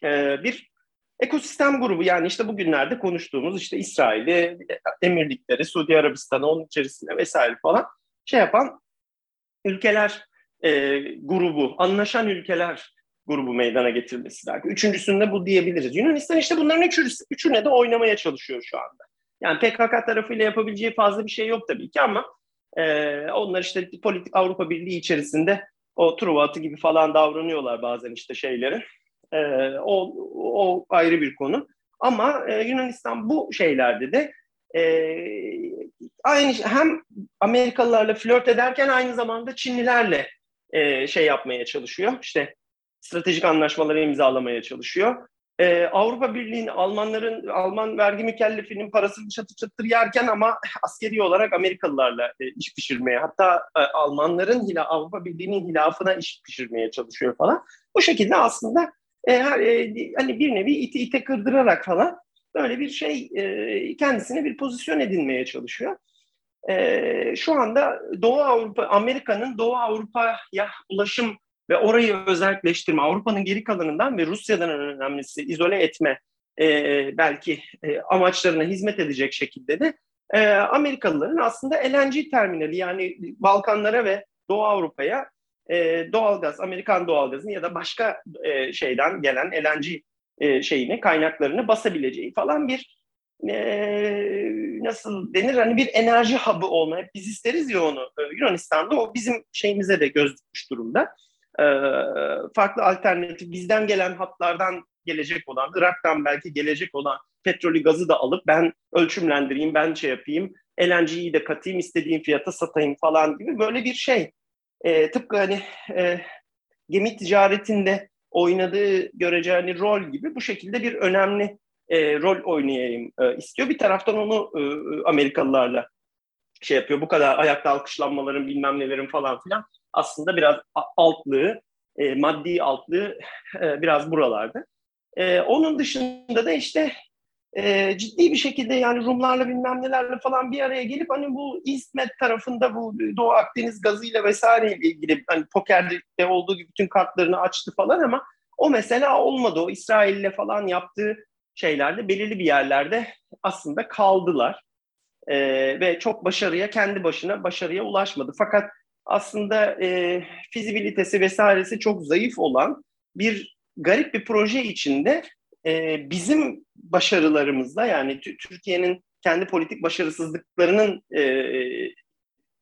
e, bir ekosistem grubu yani işte bugünlerde konuştuğumuz işte İsrail'i, Emirlikleri, Suudi Arabistan'ı onun içerisinde vesaire falan şey yapan ülkeler e, grubu, anlaşan ülkeler grubu meydana getirmesi belki. Üçüncüsünde bu diyebiliriz. Yunanistan işte bunların üçü, üçüne de oynamaya çalışıyor şu anda. Yani PKK tarafıyla yapabileceği fazla bir şey yok tabii ki ama e, onlar işte politik Avrupa Birliği içerisinde o Truva atı gibi falan davranıyorlar bazen işte şeyleri. E, o, o ayrı bir konu. Ama e, Yunanistan bu şeylerde de e, aynı hem Amerikalılarla flört ederken aynı zamanda Çinlilerle e, şey yapmaya çalışıyor. İşte stratejik anlaşmaları imzalamaya çalışıyor. Ee, Avrupa Birliği'nin Almanların Alman vergi mükellefinin parasını çatır çatır yerken ama askeri olarak Amerikalılarla e, iş pişirmeye hatta e, Almanların hila Avrupa Birliği'nin hilafına iş pişirmeye çalışıyor falan. Bu şekilde aslında e, e, hani bir nevi iti ite kırdırarak falan böyle bir şey e, kendisine bir pozisyon edinmeye çalışıyor. E, şu anda Doğu Avrupa Amerika'nın Doğu Avrupa'ya ulaşım ve orayı özelleştirme, Avrupa'nın geri kalanından ve Rusya'dan en önemlisi izole etme e, belki e, amaçlarına hizmet edecek şekilde de e, Amerikalıların aslında LNG terminali yani Balkanlara ve Doğu Avrupa'ya e, doğalgaz, Amerikan doğalgazını ya da başka e, şeyden gelen LNG e, şeyini, kaynaklarını basabileceği falan bir e, nasıl denir hani bir enerji hub'ı olma. Biz isteriz ya onu. E, Yunanistan'da o bizim şeyimize de göz dikmiş durumda. E, farklı alternatif bizden gelen hatlardan gelecek olan, Irak'tan belki gelecek olan petrolü gazı da alıp ben ölçümlendireyim, ben şey yapayım, LNG'yi de katayım, istediğim fiyata satayım falan gibi böyle bir şey. E, tıpkı hani e, gemi ticaretinde oynadığı göreceğini rol gibi bu şekilde bir önemli e, rol oynayayım e, istiyor. Bir taraftan onu e, Amerikalılarla şey yapıyor. Bu kadar ayakta alkışlanmaların bilmem nelerin falan filan aslında biraz altlığı, e, maddi altlığı e, biraz buralarda. E, onun dışında da işte e, ciddi bir şekilde yani Rumlarla bilmem nelerle falan bir araya gelip hani bu İsmet tarafında bu Doğu Akdeniz gazıyla vesaireyle ilgili hani pokerde olduğu gibi bütün kartlarını açtı falan ama o mesela olmadı. O İsrail'le falan yaptığı şeylerde belirli bir yerlerde aslında kaldılar. E, ve çok başarıya kendi başına başarıya ulaşmadı. Fakat aslında e, fizibilitesi vesairesi çok zayıf olan bir garip bir proje içinde e, bizim başarılarımızla yani Türkiye'nin kendi politik başarısızlıklarının e,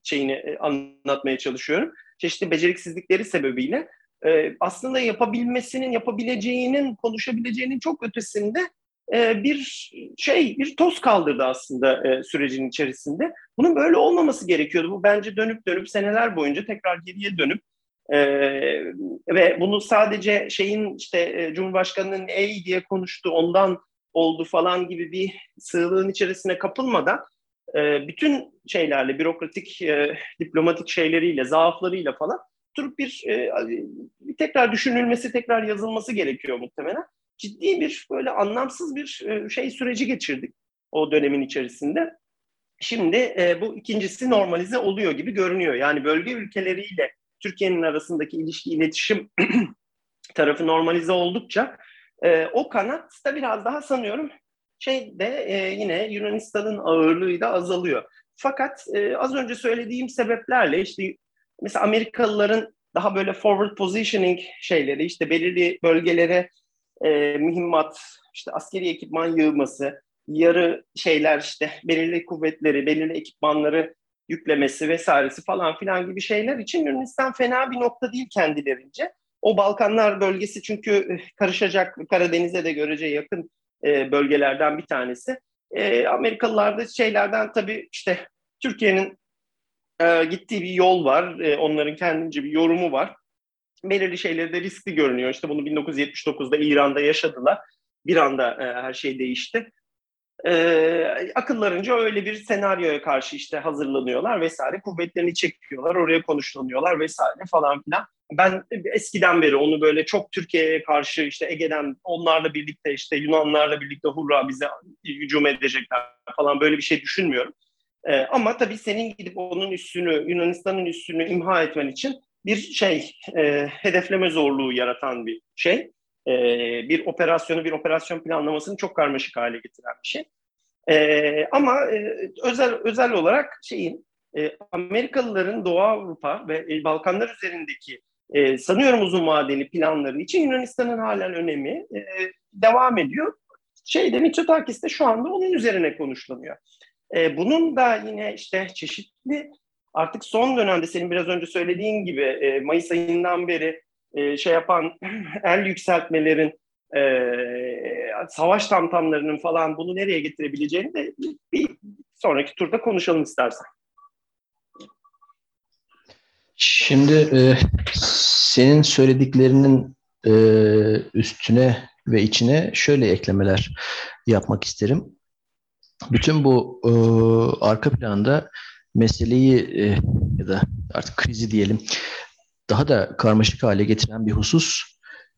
şeyini e, anlatmaya çalışıyorum. Çeşitli beceriksizlikleri sebebiyle e, aslında yapabilmesinin, yapabileceğinin, konuşabileceğinin çok ötesinde e, bir şey, bir toz kaldırdı aslında e, sürecin içerisinde. Bunun böyle olmaması gerekiyordu. Bu bence dönüp dönüp seneler boyunca tekrar geriye dönüp e, ve bunu sadece şeyin işte e, Cumhurbaşkanı'nın ey diye konuştu ondan oldu falan gibi bir sığlığın içerisine kapılmadan e, bütün şeylerle, bürokratik, e, diplomatik şeyleriyle, zaaflarıyla falan durup bir, e, tekrar düşünülmesi, tekrar yazılması gerekiyor muhtemelen. Ciddi bir böyle anlamsız bir e, şey süreci geçirdik o dönemin içerisinde. Şimdi e, bu ikincisi normalize oluyor gibi görünüyor. Yani bölge ülkeleriyle Türkiye'nin arasındaki ilişki, iletişim (clears throat) tarafı normalize oldukça e, o kanat da biraz daha sanıyorum şey de e, yine Yunanistan'ın ağırlığı da azalıyor. Fakat e, az önce söylediğim sebeplerle işte mesela Amerikalıların daha böyle forward positioning şeyleri işte belirli bölgelere e, mühimmat, işte askeri ekipman yığması, yarı şeyler işte belirli kuvvetleri, belirli ekipmanları yüklemesi vesairesi falan filan gibi şeyler için Yunanistan fena bir nokta değil kendilerince. O Balkanlar bölgesi çünkü eh, karışacak Karadeniz'e de görece yakın e, bölgelerden bir tanesi. E, Amerikalılar da şeylerden tabii işte Türkiye'nin gittiği bir yol var. Onların kendince bir yorumu var. Belirli şeyleri de riskli görünüyor. İşte bunu 1979'da İran'da yaşadılar. Bir anda her şey değişti e, akıllarınca öyle bir senaryoya karşı işte hazırlanıyorlar vesaire. Kuvvetlerini çekiyorlar, oraya konuşlanıyorlar vesaire falan filan. Ben eskiden beri onu böyle çok Türkiye'ye karşı işte Ege'den onlarla birlikte işte Yunanlarla birlikte hurra bize hücum edecekler falan böyle bir şey düşünmüyorum. E, ama tabii senin gidip onun üstünü, Yunanistan'ın üstünü imha etmen için bir şey, e, hedefleme zorluğu yaratan bir şey e, bir operasyonu, bir operasyon planlamasını çok karmaşık hale getiren bir şey. E, ama e, özel özel olarak şeyin e, Amerikalıların Doğu Avrupa ve e, Balkanlar üzerindeki e, sanıyorum uzun vadeli planları için Yunanistan'ın halen önemi e, devam ediyor. Şeyde Mitsotakis'te şu anda onun üzerine konuşlanıyor. E, bunun da yine işte çeşitli artık son dönemde senin biraz önce söylediğin gibi e, Mayıs ayından beri e, şey yapan (clears throat) el yükseltmelerin e, savaş tamtamlarının falan bunu nereye getirebileceğini de bir sonraki turda konuşalım istersen. Şimdi e, senin söylediklerinin e, üstüne ve içine şöyle eklemeler yapmak isterim. Bütün bu e, arka planda meseleyi e, ya da artık krizi diyelim daha da karmaşık hale getiren bir husus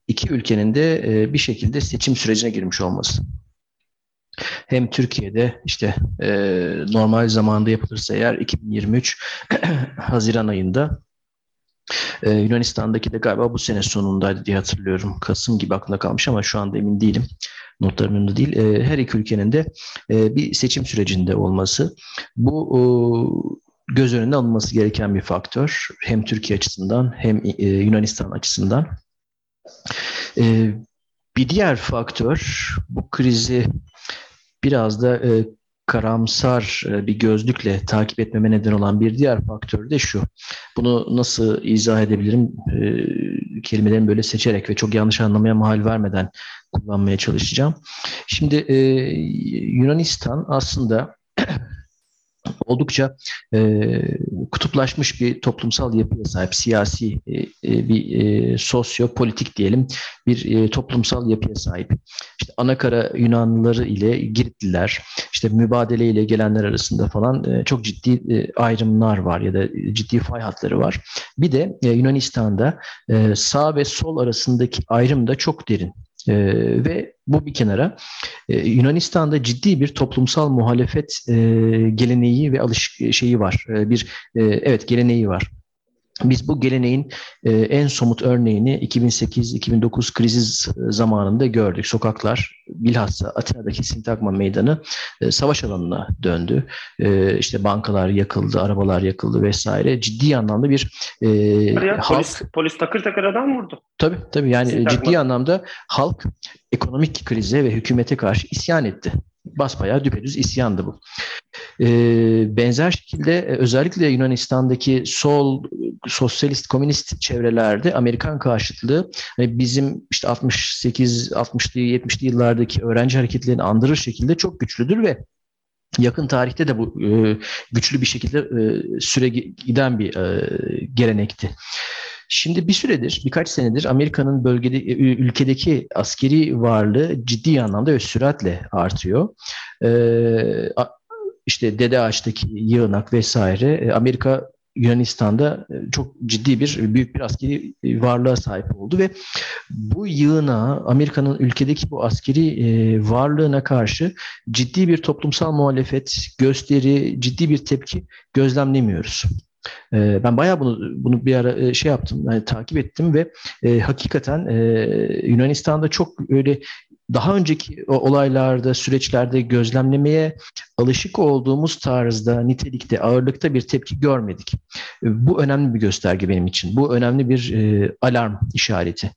iki ülkenin de e, bir şekilde seçim sürecine girmiş olması. Hem Türkiye'de işte e, normal zamanda yapılırsa eğer 2023 (clears throat) Haziran ayında ee, Yunanistan'daki de galiba bu sene sonundaydı diye hatırlıyorum. Kasım gibi aklımda kalmış ama şu anda emin değilim. Notlarım önünde değil. Her iki ülkenin de e, bir seçim sürecinde olması. Bu göz önünde alınması gereken bir faktör. Hem Türkiye açısından hem e, Yunanistan açısından. E, bir diğer faktör bu krizi biraz da e, karamsar bir gözlükle takip etmeme neden olan bir diğer faktör de şu. Bunu nasıl izah edebilirim? E, kelimelerimi böyle seçerek ve çok yanlış anlamaya mahal vermeden kullanmaya çalışacağım. Şimdi e, Yunanistan aslında (clears throat) oldukça e, kutuplaşmış bir toplumsal yapıya sahip, siyasi e, e, bir e, sosyopolitik diyelim bir e, toplumsal yapıya sahip. İşte Anakara Yunanlıları ile Giritliler, işte mübadele ile gelenler arasında falan e, çok ciddi e, ayrımlar var ya da ciddi fay hatları var. Bir de e, Yunanistan'da e, sağ ve sol arasındaki ayrım da çok derin. E, ve bu bir kenara e, Yunanistan'da ciddi bir toplumsal muhalefet e, geleneği ve alış şeyi var. E, bir e, evet geleneği var. Biz bu geleneğin e, en somut örneğini 2008-2009 krizi zamanında gördük. Sokaklar bilhassa Atina'daki Sintagma Meydanı e, savaş alanına döndü. E, işte bankalar yakıldı, arabalar yakıldı vesaire. Ciddi anlamda bir e, ya, halk... Polis, polis takır takır adam vurdu. Tabii tabii yani Sintagma. ciddi anlamda halk ekonomik krize ve hükümete karşı isyan etti basbayağı düpedüz isyandı bu. E, benzer şekilde e, özellikle Yunanistan'daki sol sosyalist komünist çevrelerde Amerikan karşıtlığı hani bizim işte 68 60'lı 70'li yıllardaki öğrenci hareketlerini andırır şekilde çok güçlüdür ve yakın tarihte de bu e, güçlü bir şekilde e, süre giden bir e, gelenekti. Şimdi bir süredir, birkaç senedir Amerika'nın bölgede ülkedeki askeri varlığı ciddi anlamda ve süratle artıyor. Ee, işte Dede Ağaç'taki yığınak vesaire e, Amerika Yunanistan'da e, çok ciddi bir büyük bir askeri e, varlığa sahip oldu ve bu yığına Amerika'nın ülkedeki bu askeri varlığına karşı ciddi bir toplumsal muhalefet, gösteri, ciddi bir tepki gözlemlemiyoruz. E, ben bayağı bunu bunu bir ara e, şey yaptım, yani takip ettim ve e, hakikaten e, Yunanistan'da çok öyle daha önceki olaylarda, süreçlerde gözlemlemeye alışık olduğumuz tarzda, nitelikte, ağırlıkta bir tepki görmedik. E, bu önemli bir gösterge benim için. Bu önemli bir e, alarm işareti.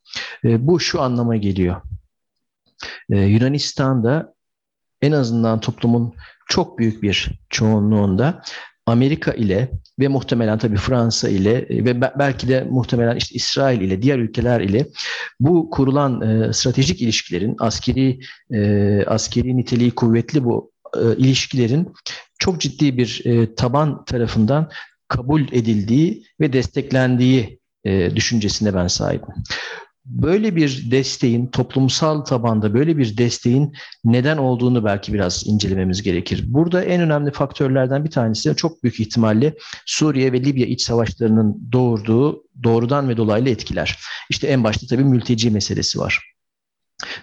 E, bu şu anlama geliyor. E, Yunanistan'da en azından toplumun çok büyük bir çoğunluğunda Amerika ile ve muhtemelen tabii Fransa ile e, ve belki de muhtemelen işte İsrail ile diğer ülkeler ile bu kurulan e, stratejik ilişkilerin askeri e, askeri niteliği kuvvetli bu e, ilişkilerin çok ciddi bir e, taban tarafından kabul edildiği ve desteklendiği e, düşüncesine ben sahibim böyle bir desteğin toplumsal tabanda böyle bir desteğin neden olduğunu belki biraz incelememiz gerekir. Burada en önemli faktörlerden bir tanesi çok büyük ihtimalle Suriye ve Libya iç savaşlarının doğurduğu doğrudan ve dolaylı etkiler. İşte en başta tabii mülteci meselesi var.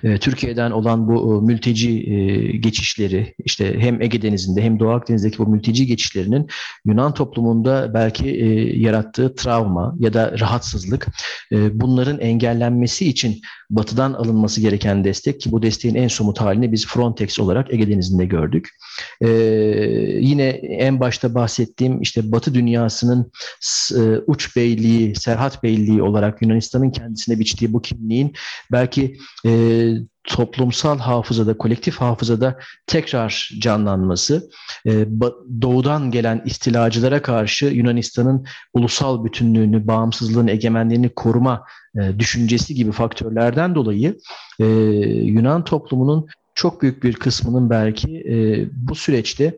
Ee, Türkiye'den olan bu e, mülteci e, geçişleri işte hem Ege Denizi'nde hem Doğu Akdeniz'deki bu mülteci geçişlerinin Yunan toplumunda belki e, yarattığı travma ya da rahatsızlık bunların engellenmesi için batıdan alınması gereken destek ki bu desteğin en somut halini biz Frontex olarak Ege Denizi'nde gördük. Yine en başta bahsettiğim işte Batı dünyasının uç beyliği, Serhat Beyliği olarak Yunanistan'ın kendisine biçtiği bu kimliğin belki toplumsal hafızada, kolektif hafızada tekrar canlanması, doğudan gelen istilacılara karşı Yunanistan'ın ulusal bütünlüğünü, bağımsızlığını, egemenliğini koruma düşüncesi gibi faktörlerden dolayı Yunan toplumunun çok büyük bir kısmının belki bu süreçte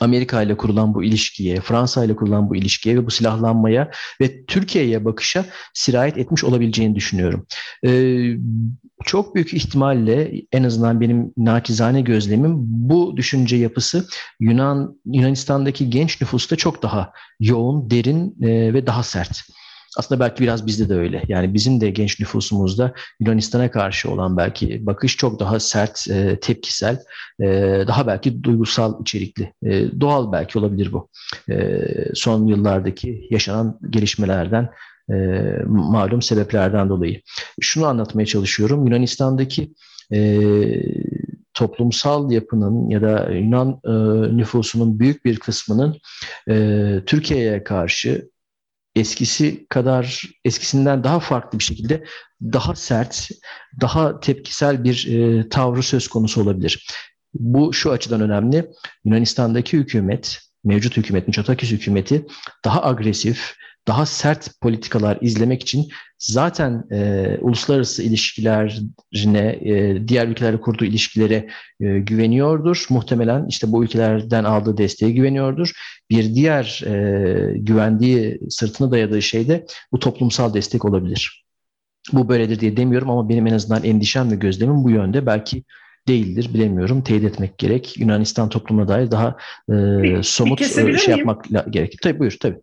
Amerika ile kurulan bu ilişkiye, Fransa ile kurulan bu ilişkiye ve bu silahlanmaya ve Türkiye'ye bakışa sirayet etmiş olabileceğini düşünüyorum. Ee, çok büyük ihtimalle en azından benim naçizane gözlemim bu düşünce yapısı Yunan Yunanistan'daki genç nüfusta çok daha yoğun, derin e, ve daha sert. Aslında belki biraz bizde de öyle. Yani bizim de genç nüfusumuzda Yunanistan'a karşı olan belki bakış çok daha sert, e, tepkisel, e, daha belki duygusal içerikli. E, doğal belki olabilir bu. E, son yıllardaki yaşanan gelişmelerden e, malum sebeplerden dolayı. Şunu anlatmaya çalışıyorum. Yunanistan'daki e, toplumsal yapının ya da Yunan e, nüfusunun büyük bir kısmının e, Türkiye'ye karşı eskisi kadar eskisinden daha farklı bir şekilde daha sert, daha tepkisel bir e, tavrı söz konusu olabilir. Bu şu açıdan önemli. Yunanistan'daki hükümet, mevcut hükümet, Mitsotakis hükümeti daha agresif, daha sert politikalar izlemek için zaten e, uluslararası ilişkilerine, e, diğer ülkelerle kurduğu ilişkilere e, güveniyordur. Muhtemelen işte bu ülkelerden aldığı desteğe güveniyordur. Bir diğer e, güvendiği, sırtına dayadığı şey de bu toplumsal destek olabilir. Bu böyledir diye demiyorum ama benim en azından endişem ve gözlemim bu yönde. Belki değildir bilemiyorum. Teyit etmek gerek. Yunanistan toplumuna dair daha e, somut bir şey miyim? yapmak gerekir. Tabii buyur tabii.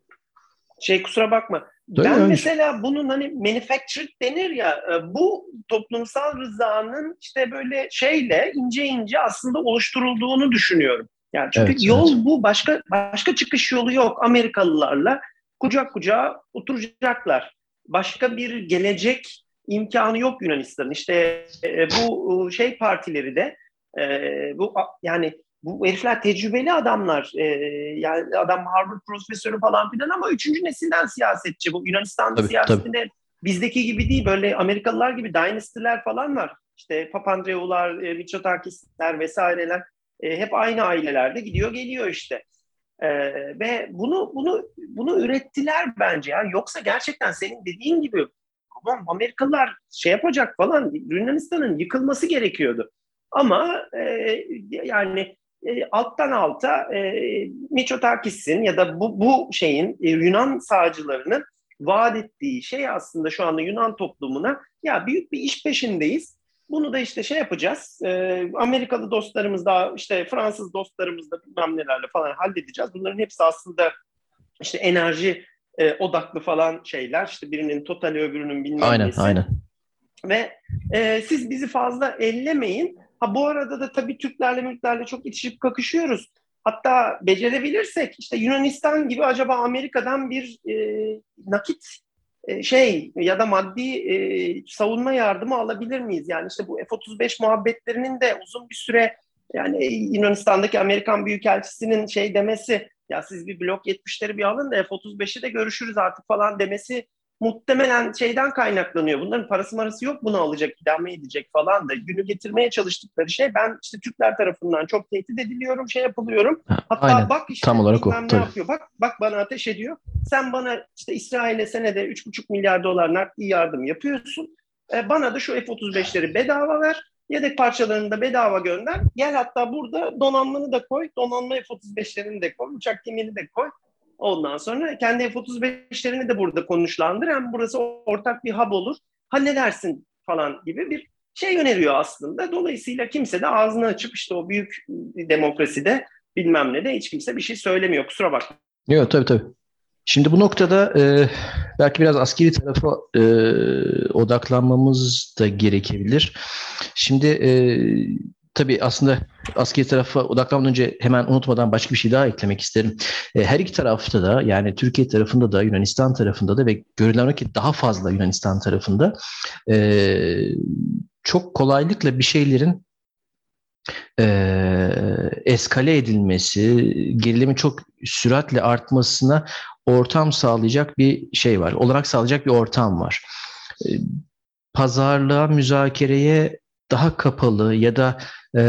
Şey kusura bakma. Tabii ben öyle. mesela bunun hani manufactured denir ya e, bu toplumsal rızanın işte böyle şeyle ince ince aslında oluşturulduğunu düşünüyorum. Yani çünkü evet, yol evet. bu başka başka çıkış yolu yok Amerikalılarla kucak kucağa oturacaklar. Başka bir gelecek imkanı yok Yunanistan'ın. İşte e, bu e, şey partileri de bu yani bu herifler tecrübeli adamlar. E, yani adam Harvard profesörü falan filan ama üçüncü nesilden siyasetçi. Bu Yunanistan tabii, siyasetinde tabii. bizdeki gibi değil. Böyle Amerikalılar gibi dynasty'ler falan var. İşte Papandreou'lar, e, Mitsotakis'ler vesaireler. E, hep aynı ailelerde gidiyor geliyor işte. E, ve bunu bunu bunu ürettiler bence. Yani yoksa gerçekten senin dediğin gibi tamam Amerikalılar şey yapacak falan Yunanistan'ın yıkılması gerekiyordu. Ama e, yani e, alttan alta e, Mitsotakis'in ya da bu, bu şeyin e, Yunan sağcılarının vaat ettiği şey aslında şu anda Yunan toplumuna ya büyük bir iş peşindeyiz. Bunu da işte şey yapacağız. E, Amerikalı dostlarımız da işte Fransız dostlarımız da bilmem nelerle falan halledeceğiz. Bunların hepsi aslında işte enerji e, odaklı falan şeyler. İşte birinin totali öbürünün bilmem aynen, nesi. Aynen Ve e, siz bizi fazla ellemeyin. Ha bu arada da tabii Türklerle Mülklerle çok itişip kakışıyoruz. Hatta becerebilirsek işte Yunanistan gibi acaba Amerika'dan bir e, nakit e, şey ya da maddi e, savunma yardımı alabilir miyiz? Yani işte bu F-35 muhabbetlerinin de uzun bir süre yani Yunanistan'daki Amerikan Büyükelçisi'nin şey demesi ya siz bir blok 70'leri bir alın da F-35'i de görüşürüz artık falan demesi muhtemelen şeyden kaynaklanıyor. Bunların parası marası yok bunu alacak, idame edecek falan da. Günü getirmeye çalıştıkları şey ben işte Türkler tarafından çok tehdit ediliyorum, şey yapılıyorum. Hatta Aynen. bak işte Tam olarak o. ne yapıyor. Bak bak bana ateş ediyor. Sen bana işte İsrail'e senede 3,5 milyar dolar nakdi yardım yapıyorsun. E, bana da şu F-35'leri bedava ver. Yedek parçalarını da bedava gönder. Gel hatta burada donanmanı da koy. Donanma F-35'lerini de koy. Uçak gemini de koy. Ondan sonra kendi F-35'lerini de burada konuşlandır. Hem burası ortak bir hub olur. Ha ne dersin falan gibi bir şey öneriyor aslında. Dolayısıyla kimse de ağzını açıp işte o büyük demokraside bilmem ne de hiç kimse bir şey söylemiyor. Kusura bakma. Yok tabii tabii. Şimdi bu noktada e, belki biraz askeri tarafa e, odaklanmamız da gerekebilir. Şimdi e, tabii aslında askeri tarafa odaklanmadan önce hemen unutmadan başka bir şey daha eklemek isterim. E, her iki tarafta da yani Türkiye tarafında da Yunanistan tarafında da ve görülen ki daha fazla Yunanistan tarafında e, çok kolaylıkla bir şeylerin e, eskale edilmesi, gerilimin çok süratle artmasına ortam sağlayacak bir şey var. Olarak sağlayacak bir ortam var. Pazarlığa, müzakereye daha kapalı ya da e,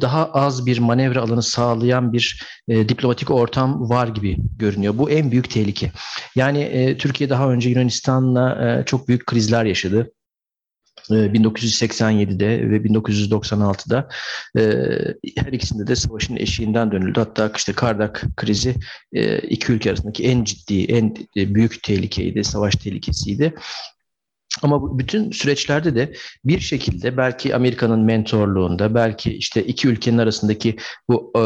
daha az bir manevra alanı sağlayan bir e, diplomatik ortam var gibi görünüyor. Bu en büyük tehlike. Yani e, Türkiye daha önce Yunanistan'la e, çok büyük krizler yaşadı. 1987'de e, ve 1996'da e, her ikisinde de savaşın eşiğinden dönüldü. Hatta işte Kardak krizi e, iki ülke arasındaki en ciddi, en büyük tehlikeydi, savaş tehlikesiydi. Ama bütün süreçlerde de bir şekilde belki Amerika'nın mentorluğunda, belki işte iki ülkenin arasındaki bu e,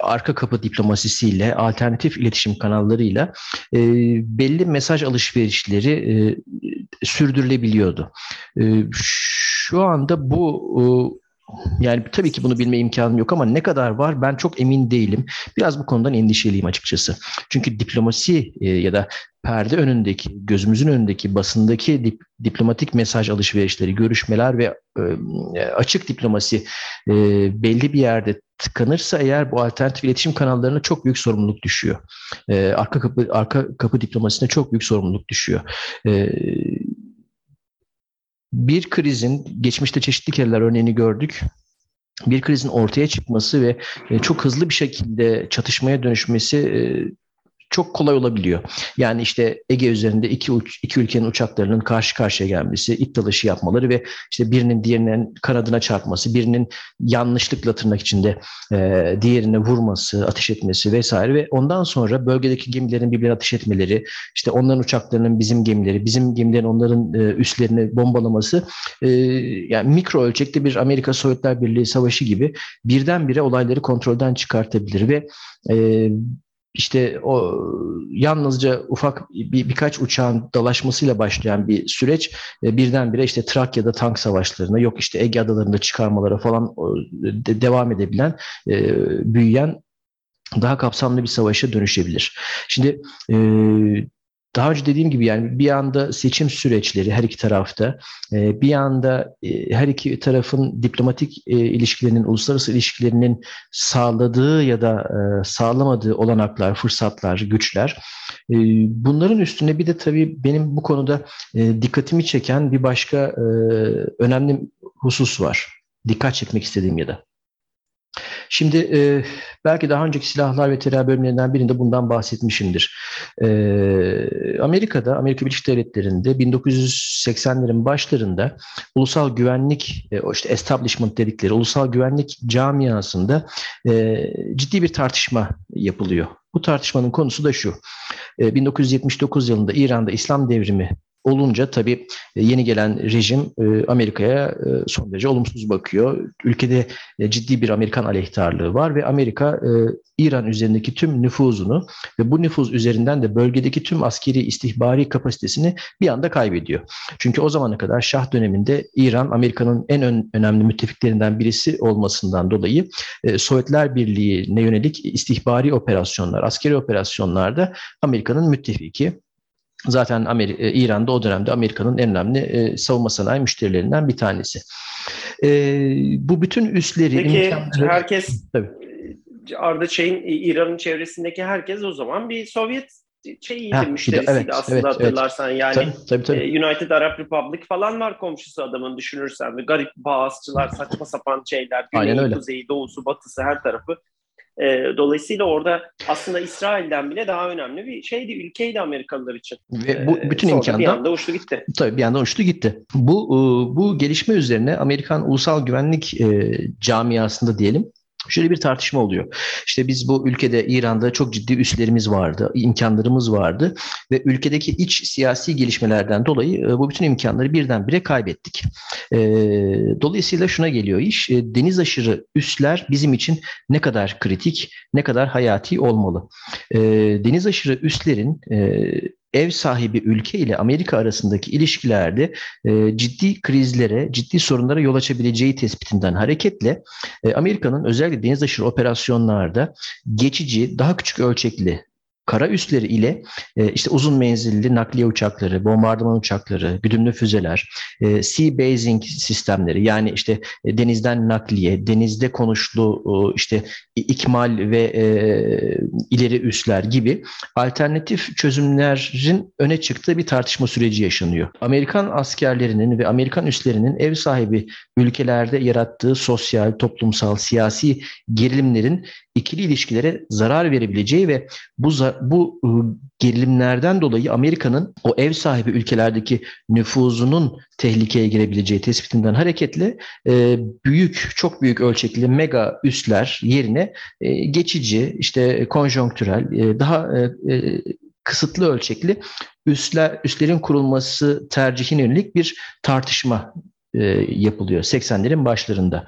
arka kapı diplomasisiyle, alternatif iletişim kanallarıyla e, belli mesaj alışverişleri e, sürdürülebiliyordu. E, şu anda bu e, yani tabii ki bunu bilme imkanım yok ama ne kadar var ben çok emin değilim. Biraz bu konudan endişeliyim açıkçası. Çünkü diplomasi e, ya da perde önündeki, gözümüzün önündeki, basındaki dip, diplomatik mesaj alışverişleri, görüşmeler ve e, açık diplomasi e, belli bir yerde tıkanırsa eğer bu alternatif iletişim kanallarına çok büyük sorumluluk düşüyor. E, arka kapı arka kapı diplomasisine çok büyük sorumluluk düşüyor. E, bir krizin geçmişte çeşitli kereler örneğini gördük. Bir krizin ortaya çıkması ve e, çok hızlı bir şekilde çatışmaya dönüşmesi e, çok kolay olabiliyor. Yani işte Ege üzerinde iki, uç, iki ülkenin uçaklarının karşı karşıya gelmesi, it dalışı yapmaları ve işte birinin diğerinin kanadına çarpması, birinin yanlışlıkla tırnak içinde e, diğerine vurması, ateş etmesi vesaire ve ondan sonra bölgedeki gemilerin birbirine ateş etmeleri, işte onların uçaklarının bizim gemileri, bizim gemilerin onların e, üstlerini bombalaması e, yani mikro ölçekte bir Amerika Sovyetler Birliği savaşı gibi birdenbire olayları kontrolden çıkartabilir ve e, işte o yalnızca ufak bir, birkaç uçağın dalaşmasıyla başlayan bir süreç e, birdenbire işte Trakya'da tank savaşlarına yok işte Ege adalarında çıkarmalara falan de, devam edebilen e, büyüyen daha kapsamlı bir savaşa dönüşebilir. Şimdi e, daha önce dediğim gibi yani bir anda seçim süreçleri her iki tarafta, e, bir anda e, her iki tarafın diplomatik e, ilişkilerinin, uluslararası ilişkilerinin sağladığı ya da sağlamadığı olanaklar, fırsatlar, güçler. Bunların üstüne bir de tabii benim bu konuda dikkatimi çeken bir başka önemli husus var. Dikkat çekmek istediğim ya da. Şimdi e, belki daha önceki silahlar ve terör bölümlerinden birinde bundan bahsetmişimdir. E, Amerika'da, Amerika Birleşik Devletleri'nde 1980'lerin başlarında ulusal güvenlik, e, işte establishment dedikleri ulusal güvenlik camiasında e, ciddi bir tartışma yapılıyor. Bu tartışmanın konusu da şu. 1979 e, yılında İran'da İslam devrimi olunca tabii e, yeni gelen rejim e, Amerika'ya e, son derece olumsuz bakıyor. Ülkede ciddi bir Amerikan aleyhtarlığı var ve Amerika İran üzerindeki tüm nüfuzunu ve bu nüfuz üzerinden de bölgedeki tüm askeri istihbari kapasitesini bir anda kaybediyor. Çünkü o zamana kadar Şah döneminde İran Amerika'nın en önemli müttefiklerinden birisi olmasından dolayı Sovyetler Birliği'ne yönelik istihbari operasyonlar, askeri operasyonlarda Amerika'nın müttefiki. Zaten Amerika, e, İran'da o dönemde Amerika'nın en önemli e, savunma sanayi müşterilerinden bir tanesi. E, bu bütün üsleri... Peki imkanları... herkes, tabii. Arda şeyin İran'ın çevresindeki herkes o zaman bir Sovyet şeyiydi, ha, müşterisiydi evet, aslında evet, hatırlarsan. Evet. Yani tabii, tabii, tabii. E, United Arab Republic falan var komşusu adamın düşünürsen. Ve garip bağızçılar, saçma sapan şeyler. Güney, kuzeyi, doğusu, batısı her tarafı e, dolayısıyla orada aslında İsrail'den bile daha önemli bir şeydi, ülkeydi Amerikalılar için. Ve bu bütün Sonra imkandan bir anda uçtu gitti. Tabii bir anda uçtu gitti. Bu bu gelişme üzerine Amerikan Ulusal Güvenlik e, camiasında diyelim Şöyle bir tartışma oluyor. İşte biz bu ülkede İran'da çok ciddi üslerimiz vardı, imkanlarımız vardı ve ülkedeki iç siyasi gelişmelerden dolayı e, bu bütün imkanları birdenbire kaybettik. E, dolayısıyla şuna geliyor iş, e, deniz aşırı üsler bizim için ne kadar kritik, ne kadar hayati olmalı. Deniz aşırı üslerin ev sahibi ülke ile Amerika arasındaki ilişkilerde e, ciddi krizlere, ciddi sorunlara yol açabileceği tespitinden hareketle e, Amerika'nın özellikle deniz aşırı operasyonlarda geçici, daha küçük ölçekli kara üsleri ile e, işte uzun menzilli nakliye uçakları, bombardıman uçakları, güdümlü füzeler, e, sea basing sistemleri yani işte e, denizden nakliye, denizde konuşlu işte ikmal ve ileri üsler gibi alternatif çözümlerin öne çıktığı bir tartışma süreci yaşanıyor. Amerikan askerlerinin ve Amerikan üslerinin ev sahibi ülkelerde yarattığı sosyal, toplumsal, siyasi gerilimlerin ikili ilişkilere zarar verebileceği ve bu bu ıı, gerilimlerden dolayı Amerika'nın o ev sahibi ülkelerdeki nüfuzunun tehlikeye girebileceği tespitinden hareketle büyük, çok büyük ölçekli mega üsler yerine geçici, işte konjonktürel, daha kısıtlı ölçekli üsler, üslerin kurulması tercihine yönelik bir tartışma yapılıyor 80'lerin başlarında.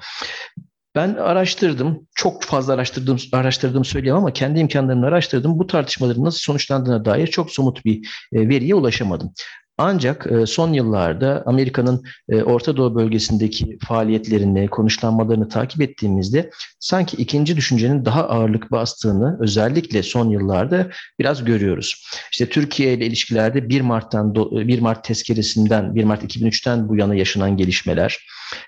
Ben araştırdım. Çok fazla araştırdım, araştırdığımı söyleyemem ama kendi imkanlarımla araştırdım. Bu tartışmaların nasıl sonuçlandığına dair çok somut bir e, veriye ulaşamadım. Ancak e, son yıllarda Amerika'nın e, Orta Doğu bölgesindeki faaliyetlerini, konuşlanmalarını takip ettiğimizde sanki ikinci düşüncenin daha ağırlık bastığını özellikle son yıllarda biraz görüyoruz. İşte Türkiye ile ilişkilerde 1 Mart'tan 1 Mart tezkeresinden 1 Mart 2003'ten bu yana yaşanan gelişmeler,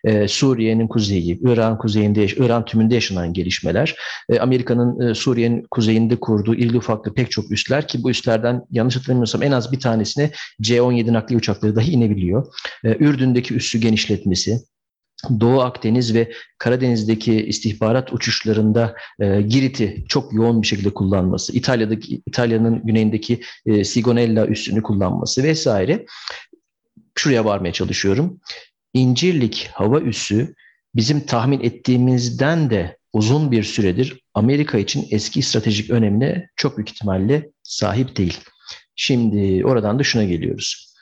e, Suriye'nin kuzeyi, İran kuzeyinde, İran tümünde yaşanan gelişmeler, Amerika'nın Suriye'nin kuzeyinde kurduğu illi ufaklı pek çok üsler ki bu üslerden yanlış hatırlamıyorsam en az bir tanesine C-17 nakliye uçakları dahi inebiliyor. Ürdün'deki üssü genişletmesi, Doğu Akdeniz ve Karadeniz'deki istihbarat uçuşlarında e, Girit'i çok yoğun bir şekilde kullanması, İtalya'daki İtalya'nın güneyindeki e, Sigonella üssünü kullanması vesaire. Şuraya varmaya çalışıyorum. İncirlik hava üssü bizim tahmin ettiğimizden de uzun bir süredir Amerika için eski stratejik önemine çok büyük ihtimalle sahip değil. Şimdi oradan da şuna geliyoruz.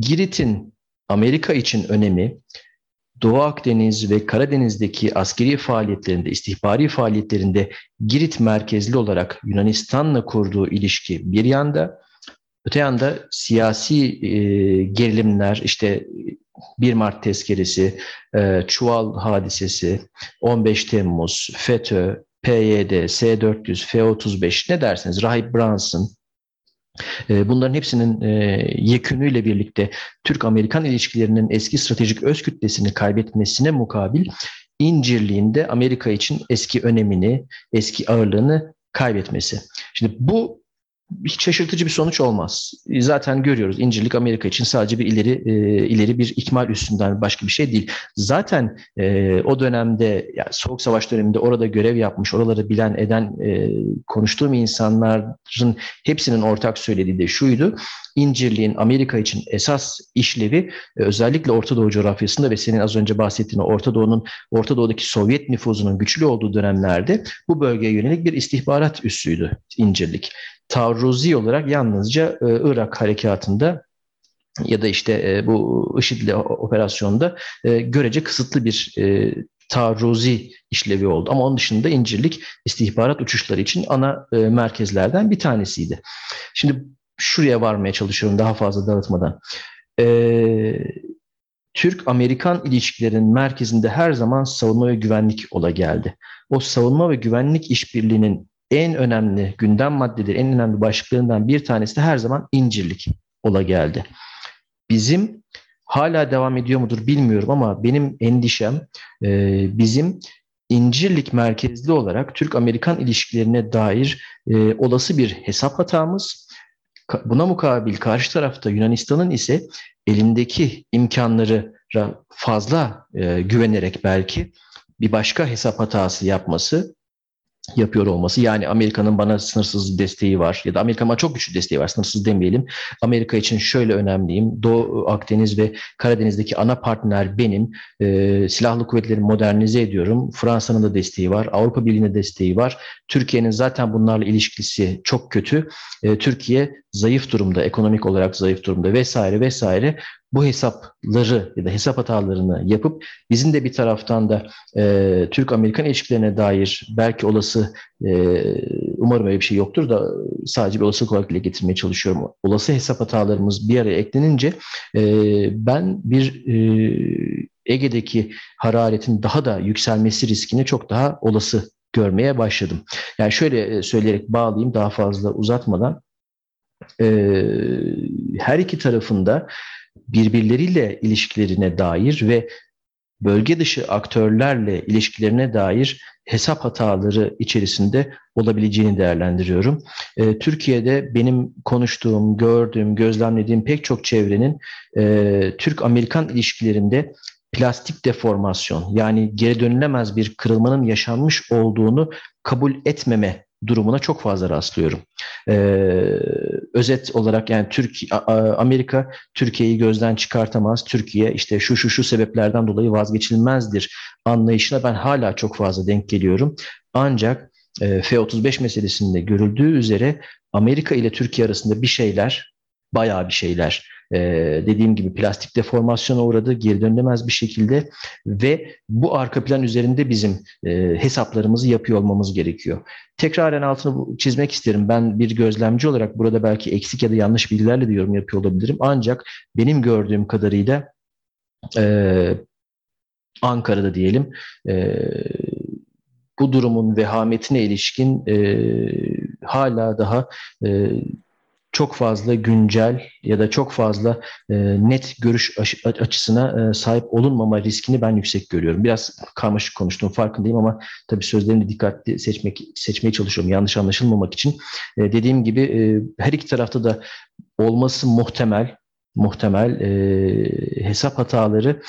Girit'in Amerika için önemi Doğu Akdeniz ve Karadeniz'deki askeri faaliyetlerinde, istihbari faaliyetlerinde Girit merkezli olarak Yunanistan'la kurduğu ilişki bir yanda, öte yanda siyasi e, gerilimler, işte 1 Mart tezkeresi, e, Çuval hadisesi, 15 Temmuz, FETÖ, PYD, S-400, F-35 ne derseniz, Rahip Brunson, e, Bunların hepsinin e, yekünüyle birlikte Türk-Amerikan ilişkilerinin eski stratejik öz kütlesini kaybetmesine mukabil incirliğinde Amerika için eski önemini, eski ağırlığını kaybetmesi. Şimdi bu hiç şaşırtıcı bir sonuç olmaz. Zaten görüyoruz İncirlik Amerika için sadece bir ileri e, ileri bir ikmal üstünden başka bir şey değil. Zaten e, o dönemde yani Soğuk Savaş döneminde orada görev yapmış, oraları bilen eden e, konuştuğum insanların hepsinin ortak söylediği de şuydu. İncirliğin Amerika için esas işlevi e, özellikle Orta Doğu coğrafyasında ve senin az önce bahsettiğin Orta Doğu'nun Orta Doğu'daki Sovyet nüfuzunun güçlü olduğu dönemlerde bu bölgeye yönelik bir istihbarat üssüydü İncirlik taarruzi olarak yalnızca e, Irak harekatında ya da işte e, bu IŞİD'li operasyonda görece kısıtlı bir taarruzi işlevi oldu. Ama onun dışında İncirlik istihbarat uçuşları için ana merkezlerden bir tanesiydi. Şimdi şuraya varmaya çalışıyorum daha fazla dağıtmadan. E, Türk-Amerikan ilişkilerinin merkezinde her zaman savunma ve güvenlik ola geldi. O savunma ve güvenlik işbirliğinin en önemli gündem maddeleri, en önemli başlıklarından bir tanesi de her zaman incirlik ola geldi. Bizim hala devam ediyor mudur bilmiyorum ama benim endişem e, bizim incirlik merkezli olarak Türk-Amerikan ilişkilerine dair e, olası bir hesap hatamız. Buna mukabil karşı tarafta Yunanistan'ın ise elindeki imkanları fazla e, güvenerek belki bir başka hesap hatası yapması yapıyor olması. Yani Amerika'nın bana sınırsız desteği var ya da Amerika'nın çok güçlü desteği var sınırsız demeyelim. Amerika için şöyle önemliyim. Doğu Akdeniz ve Karadeniz'deki ana partner benim. E, silahlı kuvvetleri modernize ediyorum. Fransa'nın da desteği var. Avrupa Birliği'nin desteği var. Türkiye'nin zaten bunlarla ilişkisi çok kötü. E, Türkiye zayıf durumda, ekonomik olarak zayıf durumda vesaire vesaire bu hesapları ya da hesap hatalarını yapıp bizim de bir taraftan da e, Türk-Amerikan ilişkilerine dair belki olası e, umarım öyle bir şey yoktur da sadece bir olasılık olarak dile getirmeye çalışıyorum. Olası hesap hatalarımız bir araya eklenince e, ben bir e, Ege'deki hararetin daha da yükselmesi riskini çok daha olası görmeye başladım. Yani şöyle söyleyerek bağlayayım daha fazla uzatmadan. Ee, her iki tarafında birbirleriyle ilişkilerine dair ve bölge dışı aktörlerle ilişkilerine dair hesap hataları içerisinde olabileceğini değerlendiriyorum. E, Türkiye'de benim konuştuğum, gördüğüm, gözlemlediğim pek çok çevrenin e, Türk-Amerikan ilişkilerinde plastik deformasyon yani geri dönülemez bir kırılmanın yaşanmış olduğunu kabul etmeme durumuna çok fazla rastlıyorum. Ee, özet olarak yani Türkiye, Amerika Türkiye'yi gözden çıkartamaz. Türkiye işte şu şu şu sebeplerden dolayı vazgeçilmezdir anlayışına ben hala çok fazla denk geliyorum. Ancak e, F-35 meselesinde görüldüğü üzere Amerika ile Türkiye arasında bir şeyler, bayağı bir şeyler e, dediğim gibi plastik deformasyona uğradı geri dönülemez bir şekilde ve bu arka plan üzerinde bizim e, hesaplarımızı yapıyor olmamız gerekiyor. Tekraren altını çizmek isterim. Ben bir gözlemci olarak burada belki eksik ya da yanlış bilgilerle de yorum yapıyor olabilirim. Ancak benim gördüğüm kadarıyla e, Ankara'da diyelim e, bu durumun vehametine ilişkin e, hala daha e, çok fazla güncel ya da çok fazla e, net görüş açısına e, sahip olunmama riskini ben yüksek görüyorum. Biraz karmaşık konuştuğum farkındayım ama tabii sözlerimi dikkatli seçmek seçmeye çalışıyorum yanlış anlaşılmamak için. E, dediğim gibi e, her iki tarafta da olması muhtemel muhtemel e, hesap hataları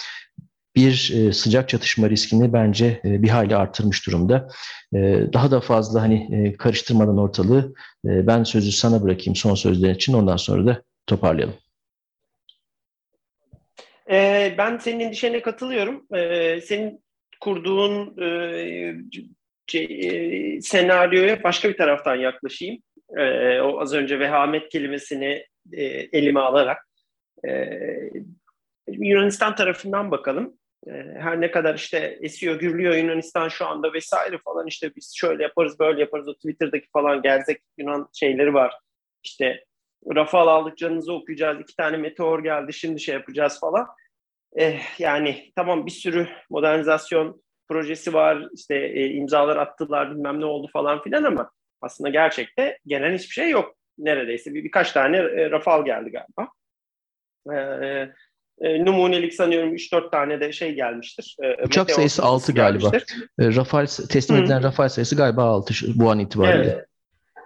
bir e, sıcak çatışma riskini bence e, bir hayli artırmış durumda. E, daha da fazla hani karıştırmadan ortalığı ben sözü sana bırakayım son sözler için ondan sonra da toparlayalım. Ben senin endişene katılıyorum. E, senin kurduğun şey, senaryoya başka bir taraftan yaklaşayım. O az önce vehamet kelimesini elime alarak. Yunanistan tarafından bakalım. E, her ne kadar işte esiyor, gürlüyor Yunanistan şu anda vesaire falan işte biz şöyle yaparız, böyle yaparız. O Twitter'daki falan gerzek Yunan şeyleri var. İşte Rafal aldık canınızı okuyacağız. iki tane meteor geldi şimdi şey yapacağız falan. Eh, yani tamam bir sürü modernizasyon projesi var. işte e, imzalar attılar bilmem ne oldu falan filan ama aslında gerçekte gelen hiçbir şey yok. Neredeyse bir birkaç tane e, Rafal geldi galiba. E, e, numunelik sanıyorum 3-4 tane de şey gelmiştir. E, Uçak sayısı 6 galiba. E, Rafal teslim edilen Hı. Rafal sayısı galiba 6 bu an itibariyle. Evet.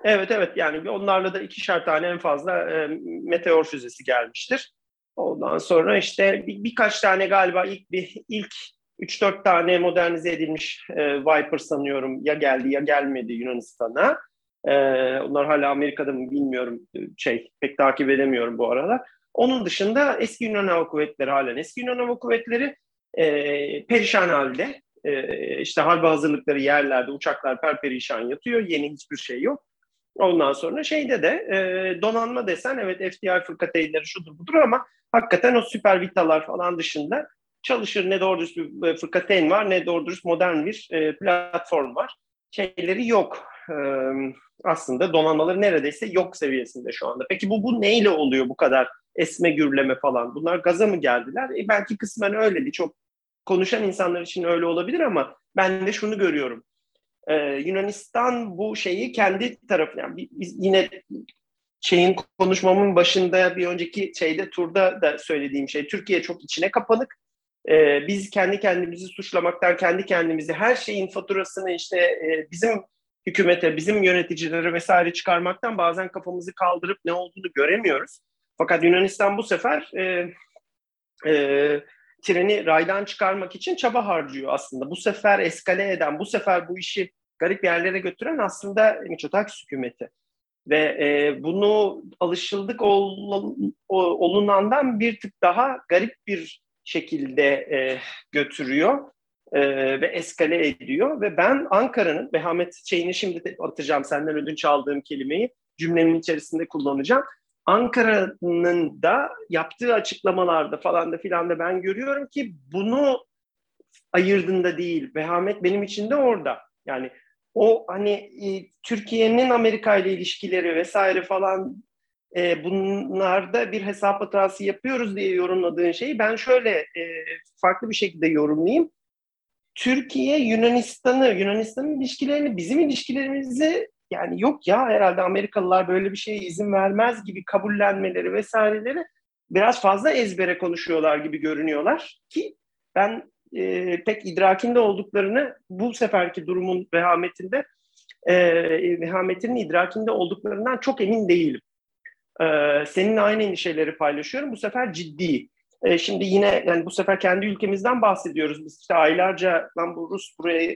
Evet evet yani onlarla da ikişer tane en fazla e, meteor füzesi gelmiştir. Ondan sonra işte bir, birkaç tane galiba ilk bir ilk 3-4 tane modernize edilmiş e, Viper sanıyorum ya geldi ya gelmedi Yunanistan'a. E, onlar hala Amerika'da mı bilmiyorum şey pek takip edemiyorum bu aralar. Onun dışında eski Yunan Hava Kuvvetleri halen eski Yunan Hava Kuvvetleri e, perişan halde. E, işte harbi hazırlıkları yerlerde uçaklar perperişan yatıyor. Yeni hiçbir şey yok. Ondan sonra şeyde de e, donanma desen evet FDI fırkateynleri şudur budur ama hakikaten o süper vitalar falan dışında çalışır ne doğru dürüst bir e, fırkateyn var ne doğru dürüst modern bir e, platform var. Şeyleri yok. E, aslında donanmaları neredeyse yok seviyesinde şu anda. Peki bu, bu neyle oluyor bu kadar esme gürleme falan? Bunlar gaza mı geldiler? E, belki kısmen öyledi. Çok konuşan insanlar için öyle olabilir ama ben de şunu görüyorum. Ee, Yunanistan bu şeyi kendi tarafı yani biz yine şeyin konuşmamın başında bir önceki şeyde turda da söylediğim şey Türkiye çok içine kapanık. Ee, biz kendi kendimizi suçlamaktan kendi kendimizi her şeyin faturasını işte e, bizim hükümete, bizim yöneticilere vesaire çıkarmaktan bazen kafamızı kaldırıp ne olduğunu göremiyoruz. Fakat Yunanistan bu sefer e, e, treni raydan çıkarmak için çaba harcıyor aslında. Bu sefer eskale eden, bu sefer bu işi garip yerlere götüren aslında Mitsotakis hükümeti. Ve e, bunu alışıldık ol, olunandan bir tık daha garip bir şekilde e, götürüyor e, ve eskale ediyor. Ve ben Ankara'nın, vehamet şeyini şimdi atacağım senden ödünç aldığım kelimeyi cümlemin içerisinde kullanacağım. Ankara'nın da yaptığı açıklamalarda falan da filan da ben görüyorum ki bunu ayırdığında değil. Vehamet benim için de orada. Yani o hani e, Türkiye'nin Amerika ile ilişkileri vesaire falan e, bunlarda bir hesap hatası yapıyoruz diye yorumladığın şeyi ben şöyle e, farklı bir şekilde yorumlayayım. Türkiye Yunanistan'ı, Yunanistan'ın ilişkilerini, bizim ilişkilerimizi yani yok ya herhalde Amerikalılar böyle bir şeye izin vermez gibi kabullenmeleri vesaireleri biraz fazla ezbere konuşuyorlar gibi görünüyorlar ki ben e, pek idrakinde olduklarını bu seferki durumun vehametinde e, vehametinin idrakinde olduklarından çok emin değilim. E, seninle aynı endişeleri paylaşıyorum. Bu sefer ciddi. E, şimdi yine yani bu sefer kendi ülkemizden bahsediyoruz. Biz işte aylarca lan bu Rus buraya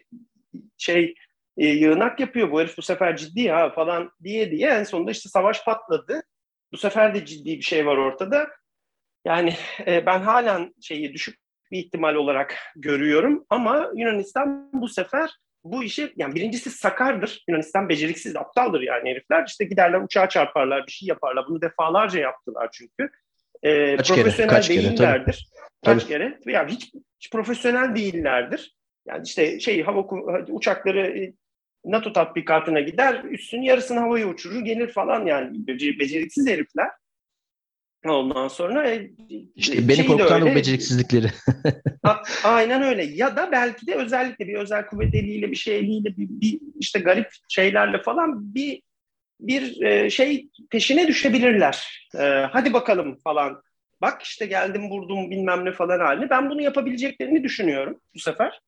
şey e, yığınak yapıyor. Bu herif bu sefer ciddi ha falan diye diye en sonunda işte savaş patladı. Bu sefer de ciddi bir şey var ortada. Yani e, ben halen şeyi düşük bir ihtimal olarak görüyorum ama Yunanistan bu sefer bu işi yani birincisi sakardır. Yunanistan beceriksiz, aptaldır yani herifler. İşte giderler uçağa çarparlar, bir şey yaparlar. Bunu defalarca yaptılar çünkü. Ee, kaç profesyonel kere, kaç değillerdir. Kere, tabii. Kaç tabii. kere? Yani hiç, hiç profesyonel değillerdir. Yani işte şey hava uçakları e, NATO tatbikatına gider, üstün yarısını havaya uçurur, gelir falan yani beceriksiz herifler. Ondan sonra e, işte beni korkutan bu beceriksizlikleri. (laughs) a, aynen öyle. Ya da belki de özellikle bir özel kuvvet eliyle bir şey eliyle bir, bir işte garip şeylerle falan bir bir e, şey peşine düşebilirler. E, hadi bakalım falan. Bak işte geldim vurdum bilmem ne falan halini. Ben bunu yapabileceklerini düşünüyorum bu sefer.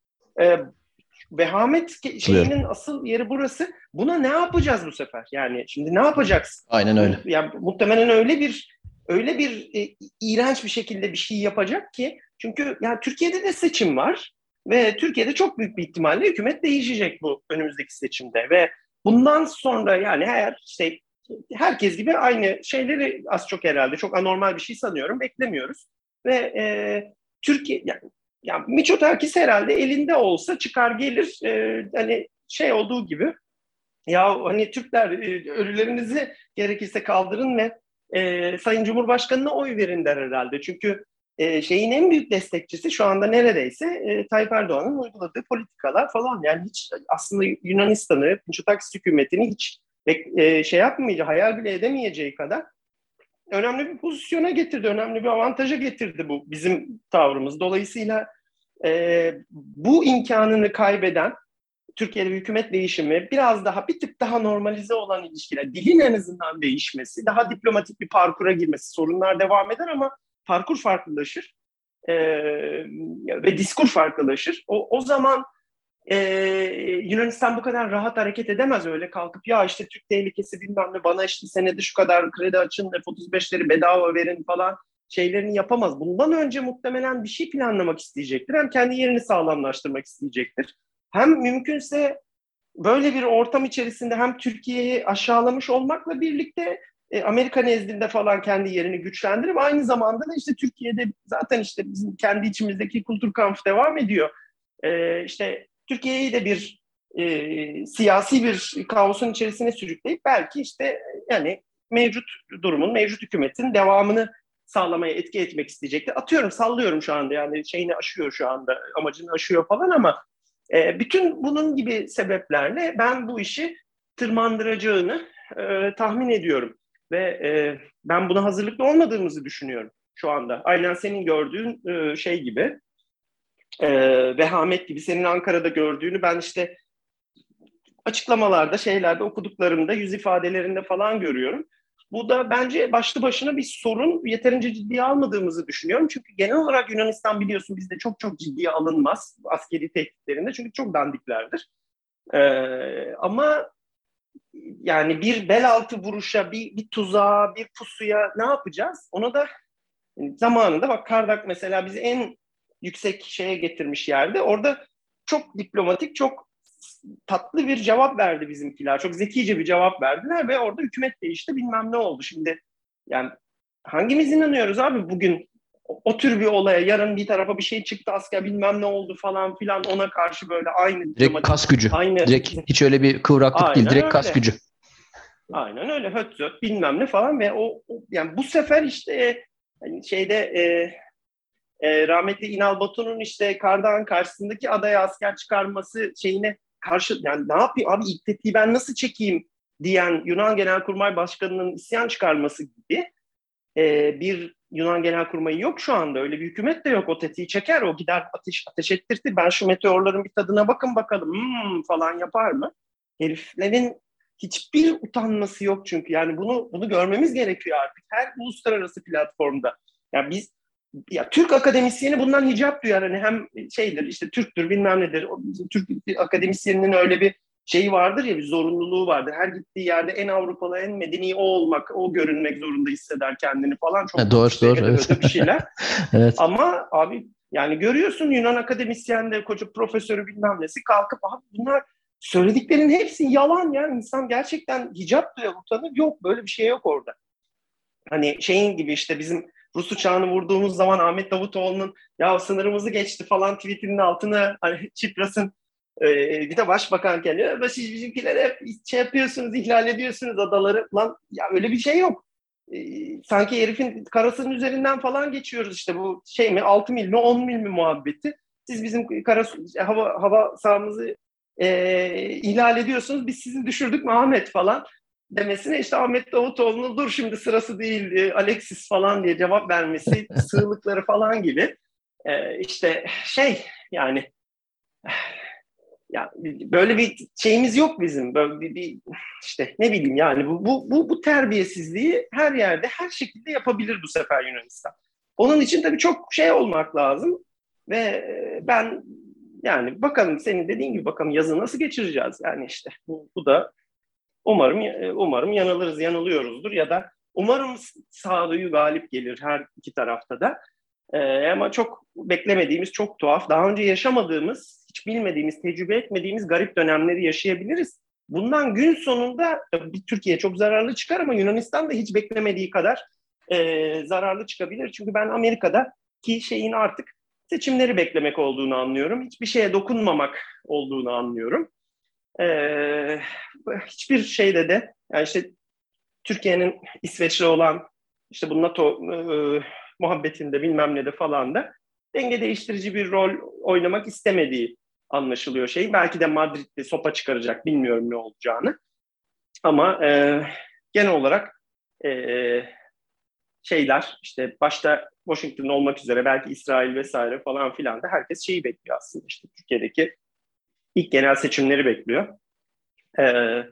E, vehamet şeyinin asıl yeri burası. Buna ne yapacağız bu sefer? Yani şimdi ne yapacaksın? Aynen öyle. Yani muhtemelen öyle bir öyle bir e, iğrenç bir şekilde bir şey yapacak ki Çünkü yani Türkiye'de de seçim var ve Türkiye'de çok büyük bir ihtimalle hükümet değişecek bu önümüzdeki seçimde ve bundan sonra yani eğer işte herkes gibi aynı şeyleri az çok herhalde çok anormal bir şey sanıyorum beklemiyoruz ve e, Türkiye yani, yani Miçotakis herhalde elinde olsa çıkar gelir e, hani şey olduğu gibi ya hani Türkler e, ölülerinizi gerekirse kaldırın ve e, Sayın Cumhurbaşkanı'na oy verin der herhalde. Çünkü e, şeyin en büyük destekçisi şu anda neredeyse e, Tayyip Erdoğan'ın uyguladığı politikalar falan. Yani hiç aslında Yunanistan'ı, Mitsotakis hükümetini hiç e, şey yapmayacak, hayal bile edemeyeceği kadar önemli bir pozisyona getirdi, önemli bir avantaja getirdi bu bizim tavrımız. Dolayısıyla e, bu imkanını kaybeden Türkiye'de hükümet değişimi biraz daha bir tık daha normalize olan ilişkiler, dilin en azından değişmesi, daha diplomatik bir parkura girmesi, sorunlar devam eder ama parkur farklılaşır e, ve diskur farklılaşır. O, o zaman e, Yunanistan bu kadar rahat hareket edemez öyle kalkıp ya işte Türk tehlikesi bilmem ne bana işte senede şu kadar kredi açın F-35'leri bedava verin falan şeylerini yapamaz. Bundan önce muhtemelen bir şey planlamak isteyecektir. Hem kendi yerini sağlamlaştırmak isteyecektir. Hem mümkünse böyle bir ortam içerisinde hem Türkiye'yi aşağılamış olmakla birlikte e, Amerika nezdinde falan kendi yerini güçlendirip aynı zamanda da işte Türkiye'de zaten işte bizim kendi içimizdeki kültür kampı devam ediyor. E, işte Türkiye'yi de bir e, siyasi bir kaosun içerisine sürükleyip belki işte yani mevcut durumun, mevcut hükümetin devamını sağlamaya etki etmek isteyecektir. Atıyorum, sallıyorum şu anda yani şeyini aşıyor şu anda, amacını aşıyor falan ama e, bütün bunun gibi sebeplerle ben bu işi tırmandıracağını e, tahmin ediyorum. Ve e, ben buna hazırlıklı olmadığımızı düşünüyorum şu anda. Aynen senin gördüğün e, şey gibi, e, vehamet gibi senin Ankara'da gördüğünü ben işte açıklamalarda, şeylerde okuduklarımda, yüz ifadelerinde falan görüyorum. Bu da bence başlı başına bir sorun. Yeterince ciddiye almadığımızı düşünüyorum. Çünkü genel olarak Yunanistan biliyorsun bizde çok çok ciddiye alınmaz askeri tehditlerinde. Çünkü çok dandiklerdir. Ee, ama yani bir bel altı vuruşa, bir, bir tuzağa, bir pusuya ne yapacağız? Ona da yani zamanında bak Kardak mesela bizi en yüksek şeye getirmiş yerde. Orada çok diplomatik, çok tatlı bir cevap verdi bizimkiler. Çok zekice bir cevap verdiler ve orada hükümet değişti bilmem ne oldu. Şimdi yani hangimiz inanıyoruz abi bugün o, tür bir olaya yarın bir tarafa bir şey çıktı asker bilmem ne oldu falan filan ona karşı böyle aynı direkt kas gücü. Aynı direkt hiç öyle bir kıvraklık Aynen değil direkt öyle. kas gücü. Aynen öyle höt zöt bilmem ne falan ve o, o yani bu sefer işte hani şeyde e, e, rahmetli İnal Batu'nun işte Kardağ'ın karşısındaki adaya asker çıkarması şeyine karşı yani ne yapayım abi ilk tetiği ben nasıl çekeyim diyen Yunan Genelkurmay Başkanı'nın isyan çıkarması gibi e, bir Yunan Genelkurmayı yok şu anda. Öyle bir hükümet de yok. O tetiği çeker, o gider ateş ateş ettirtir. Ben şu meteorların bir tadına bakın bakalım hmm, falan yapar mı? Heriflerin hiçbir utanması yok çünkü. Yani bunu bunu görmemiz gerekiyor artık her uluslararası platformda. Yani biz ya Türk akademisyeni bundan hicap duyar. Hani hem şeydir işte Türktür bilmem nedir. Türk akademisyeninin öyle bir şeyi vardır ya bir zorunluluğu vardır. Her gittiği yerde en Avrupalı, en medeni o olmak, o görünmek zorunda hisseder kendini falan. Çok ha, doğru, doğru. Evet. bir şeyler. (laughs) evet. Ama abi yani görüyorsun Yunan akademisyenleri, koca profesörü bilmem nesi kalkıp abi bunlar söylediklerinin hepsi yalan ya. İnsan gerçekten hicap duyar, utanır. Yok böyle bir şey yok orada. Hani şeyin gibi işte bizim Rus uçağını vurduğumuz zaman Ahmet Davutoğlu'nun ya sınırımızı geçti falan tweetinin altına hani (laughs) Çipras'ın e, bir de başbakan geliyor. Ama siz bizimkilere hep şey yapıyorsunuz, ihlal ediyorsunuz adaları. Lan ya öyle bir şey yok. E, sanki herifin karasının üzerinden falan geçiyoruz işte bu şey mi 6 mil mi 10 mil mi muhabbeti. Siz bizim kara hava hava sahamızı e, ihlal ediyorsunuz. Biz sizi düşürdük Ahmet falan demesine işte Ahmet Davutoğlu'nun dur şimdi sırası değil e, Alexis falan diye cevap vermesi (laughs) sığlıkları falan gibi. E, işte şey yani ya böyle bir şeyimiz yok bizim. Böyle bir, bir işte ne bileyim yani bu, bu bu bu terbiyesizliği her yerde her şekilde yapabilir bu sefer Yunanistan. Onun için tabii çok şey olmak lazım ve e, ben yani bakalım senin dediğin gibi bakalım yazı nasıl geçireceğiz? Yani işte bu, bu da umarım e, umarım yanılırız yanılıyoruzdur ya da umarım sağduyu galip gelir her iki tarafta da. E, ama çok beklemediğimiz, çok tuhaf, daha önce yaşamadığımız, hiç bilmediğimiz, tecrübe etmediğimiz garip dönemleri yaşayabiliriz. Bundan gün sonunda bir Türkiye çok zararlı çıkar ama Yunanistan da hiç beklemediği kadar e, zararlı çıkabilir. Çünkü ben Amerika'da ki şeyin artık seçimleri beklemek olduğunu anlıyorum. Hiçbir şeye dokunmamak olduğunu anlıyorum. Ee, hiçbir şeyde de yani işte Türkiye'nin İsveç'le olan işte bu NATO e, muhabbetinde bilmem ne de falan da denge değiştirici bir rol oynamak istemediği anlaşılıyor şey. Belki de Madrid'de sopa çıkaracak bilmiyorum ne olacağını. Ama e, genel olarak e, şeyler işte başta Washington olmak üzere belki İsrail vesaire falan filan da herkes şeyi bekliyor aslında işte Türkiye'deki ilk genel seçimleri bekliyor. Ee,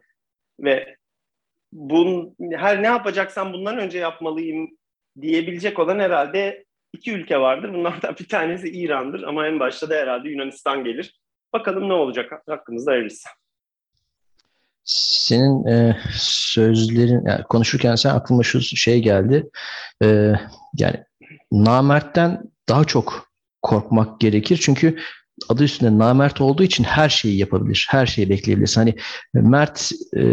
ve bun, her ne yapacaksam bundan önce yapmalıyım diyebilecek olan herhalde iki ülke vardır. Bunlardan bir tanesi İran'dır ama en başta da herhalde Yunanistan gelir. Bakalım ne olacak hakkımızda hayırlısı. Senin e, sözlerin yani konuşurken sen aklıma şu şey geldi. E, yani namertten daha çok korkmak gerekir. Çünkü adı üstünde namert olduğu için her şeyi yapabilir. Her şeyi bekleyebilir. Hani mert e,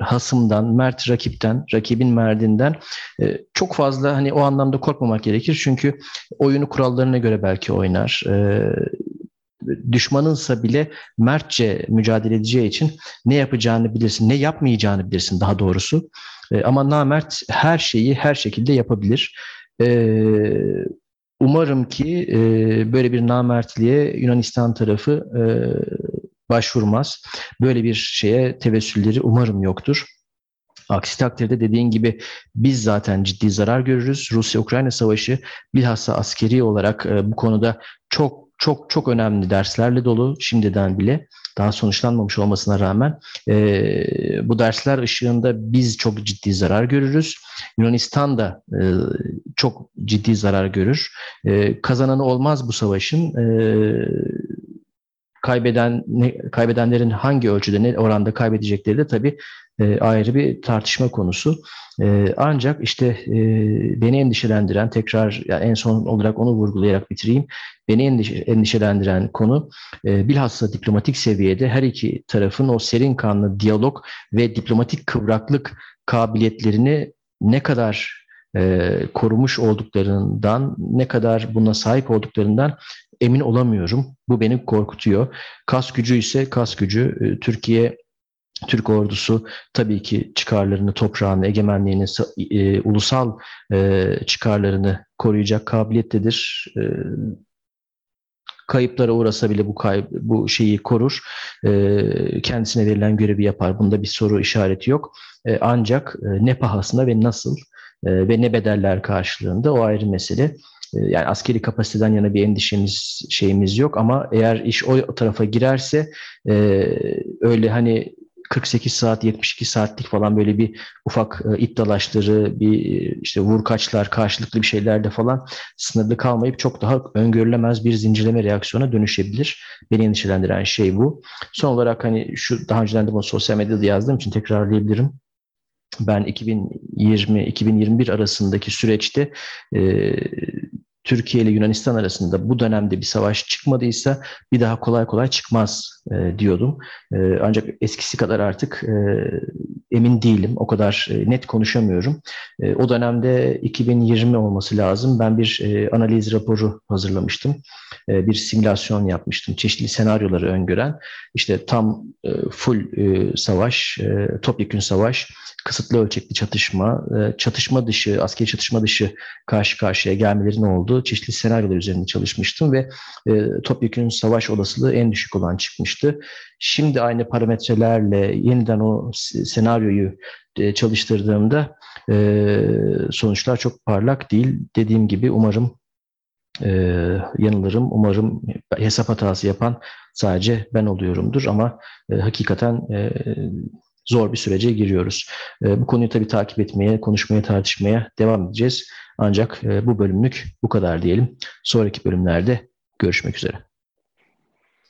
hasımdan, mert rakipten, rakibin merdinden e, çok fazla hani o anlamda korkmamak gerekir. Çünkü oyunu kurallarına göre belki oynar. E, düşmanınsa bile mertçe mücadele edeceği için ne yapacağını bilirsin, ne yapmayacağını bilirsin daha doğrusu. E, ama namert her şeyi her şekilde yapabilir. E, umarım ki e, böyle bir namertliğe Yunanistan tarafı e, başvurmaz. Böyle bir şeye tevessülleri umarım yoktur. Aksi takdirde dediğin gibi biz zaten ciddi zarar görürüz. Rusya-Ukrayna savaşı bilhassa askeri olarak e, bu konuda çok çok çok önemli derslerle dolu şimdiden bile daha sonuçlanmamış olmasına rağmen e, bu dersler ışığında biz çok ciddi zarar görürüz. Yunanistan da e, çok ciddi zarar görür. E, kazananı olmaz bu savaşın. E, kaybeden ne, kaybedenlerin hangi ölçüde ne oranda kaybedecekleri de tabii e, ayrı bir tartışma konusu. E, ancak işte e, beni endişelendiren tekrar yani en son olarak onu vurgulayarak bitireyim. Beni endişe, endişelendiren konu e, bilhassa diplomatik seviyede her iki tarafın o serin kanlı diyalog ve diplomatik kıvraklık kabiliyetlerini ne kadar e, korumuş olduklarından, ne kadar buna sahip olduklarından emin olamıyorum. Bu beni korkutuyor. Kas gücü ise kas gücü. E, Türkiye Türk ordusu tabii ki çıkarlarını, toprağını, egemenliğini, e, ulusal e, çıkarlarını koruyacak kabiliyettedir. E, kayıplara uğrasa bile bu kayıp, bu şeyi korur. E, kendisine verilen görevi yapar. Bunda bir soru işareti yok. E, ancak e, ne pahasına ve nasıl e, ve ne bedeller karşılığında o ayrı mesele. E, yani askeri kapasiteden yana bir endişemiz şeyimiz yok ama eğer iş o tarafa girerse e, öyle hani 48 saat 72 saatlik falan böyle bir ufak e, iddialaşları bir işte vurkaçlar karşılıklı bir şeylerde falan sınırlı kalmayıp çok daha öngörülemez bir zincirleme reaksiyona dönüşebilir. Beni endişelendiren şey bu. Son olarak hani şu daha önceden de bunu sosyal medyada yazdığım için tekrarlayabilirim ben 2020-2021 arasındaki süreçte e, Türkiye ile Yunanistan arasında bu dönemde bir savaş çıkmadıysa bir daha kolay kolay çıkmaz e, diyordum. E, ancak eskisi kadar artık e, emin değilim. O kadar e, net konuşamıyorum. E, o dönemde 2020 olması lazım. Ben bir e, analiz raporu hazırlamıştım. E, bir simülasyon yapmıştım. Çeşitli senaryoları öngören. İşte tam e, full e, savaş, e, topyekün savaş, kısıtlı ölçekli çatışma, e, çatışma dışı, askeri çatışma dışı karşı karşıya gelmelerin olduğu çeşitli senaryolar üzerinde çalışmıştım ve e, topyekün savaş olasılığı en düşük olan çıkmıştı. Şimdi aynı parametrelerle yeniden o senaryoyu e, çalıştırdığımda e, sonuçlar çok parlak değil. Dediğim gibi umarım e, yanılırım. Umarım hesap hatası yapan sadece ben oluyorumdur ama e, hakikaten zor bir sürece giriyoruz. Bu konuyu tabii takip etmeye, konuşmaya, tartışmaya devam edeceğiz. Ancak bu bölümlük bu kadar diyelim. Sonraki bölümlerde görüşmek üzere.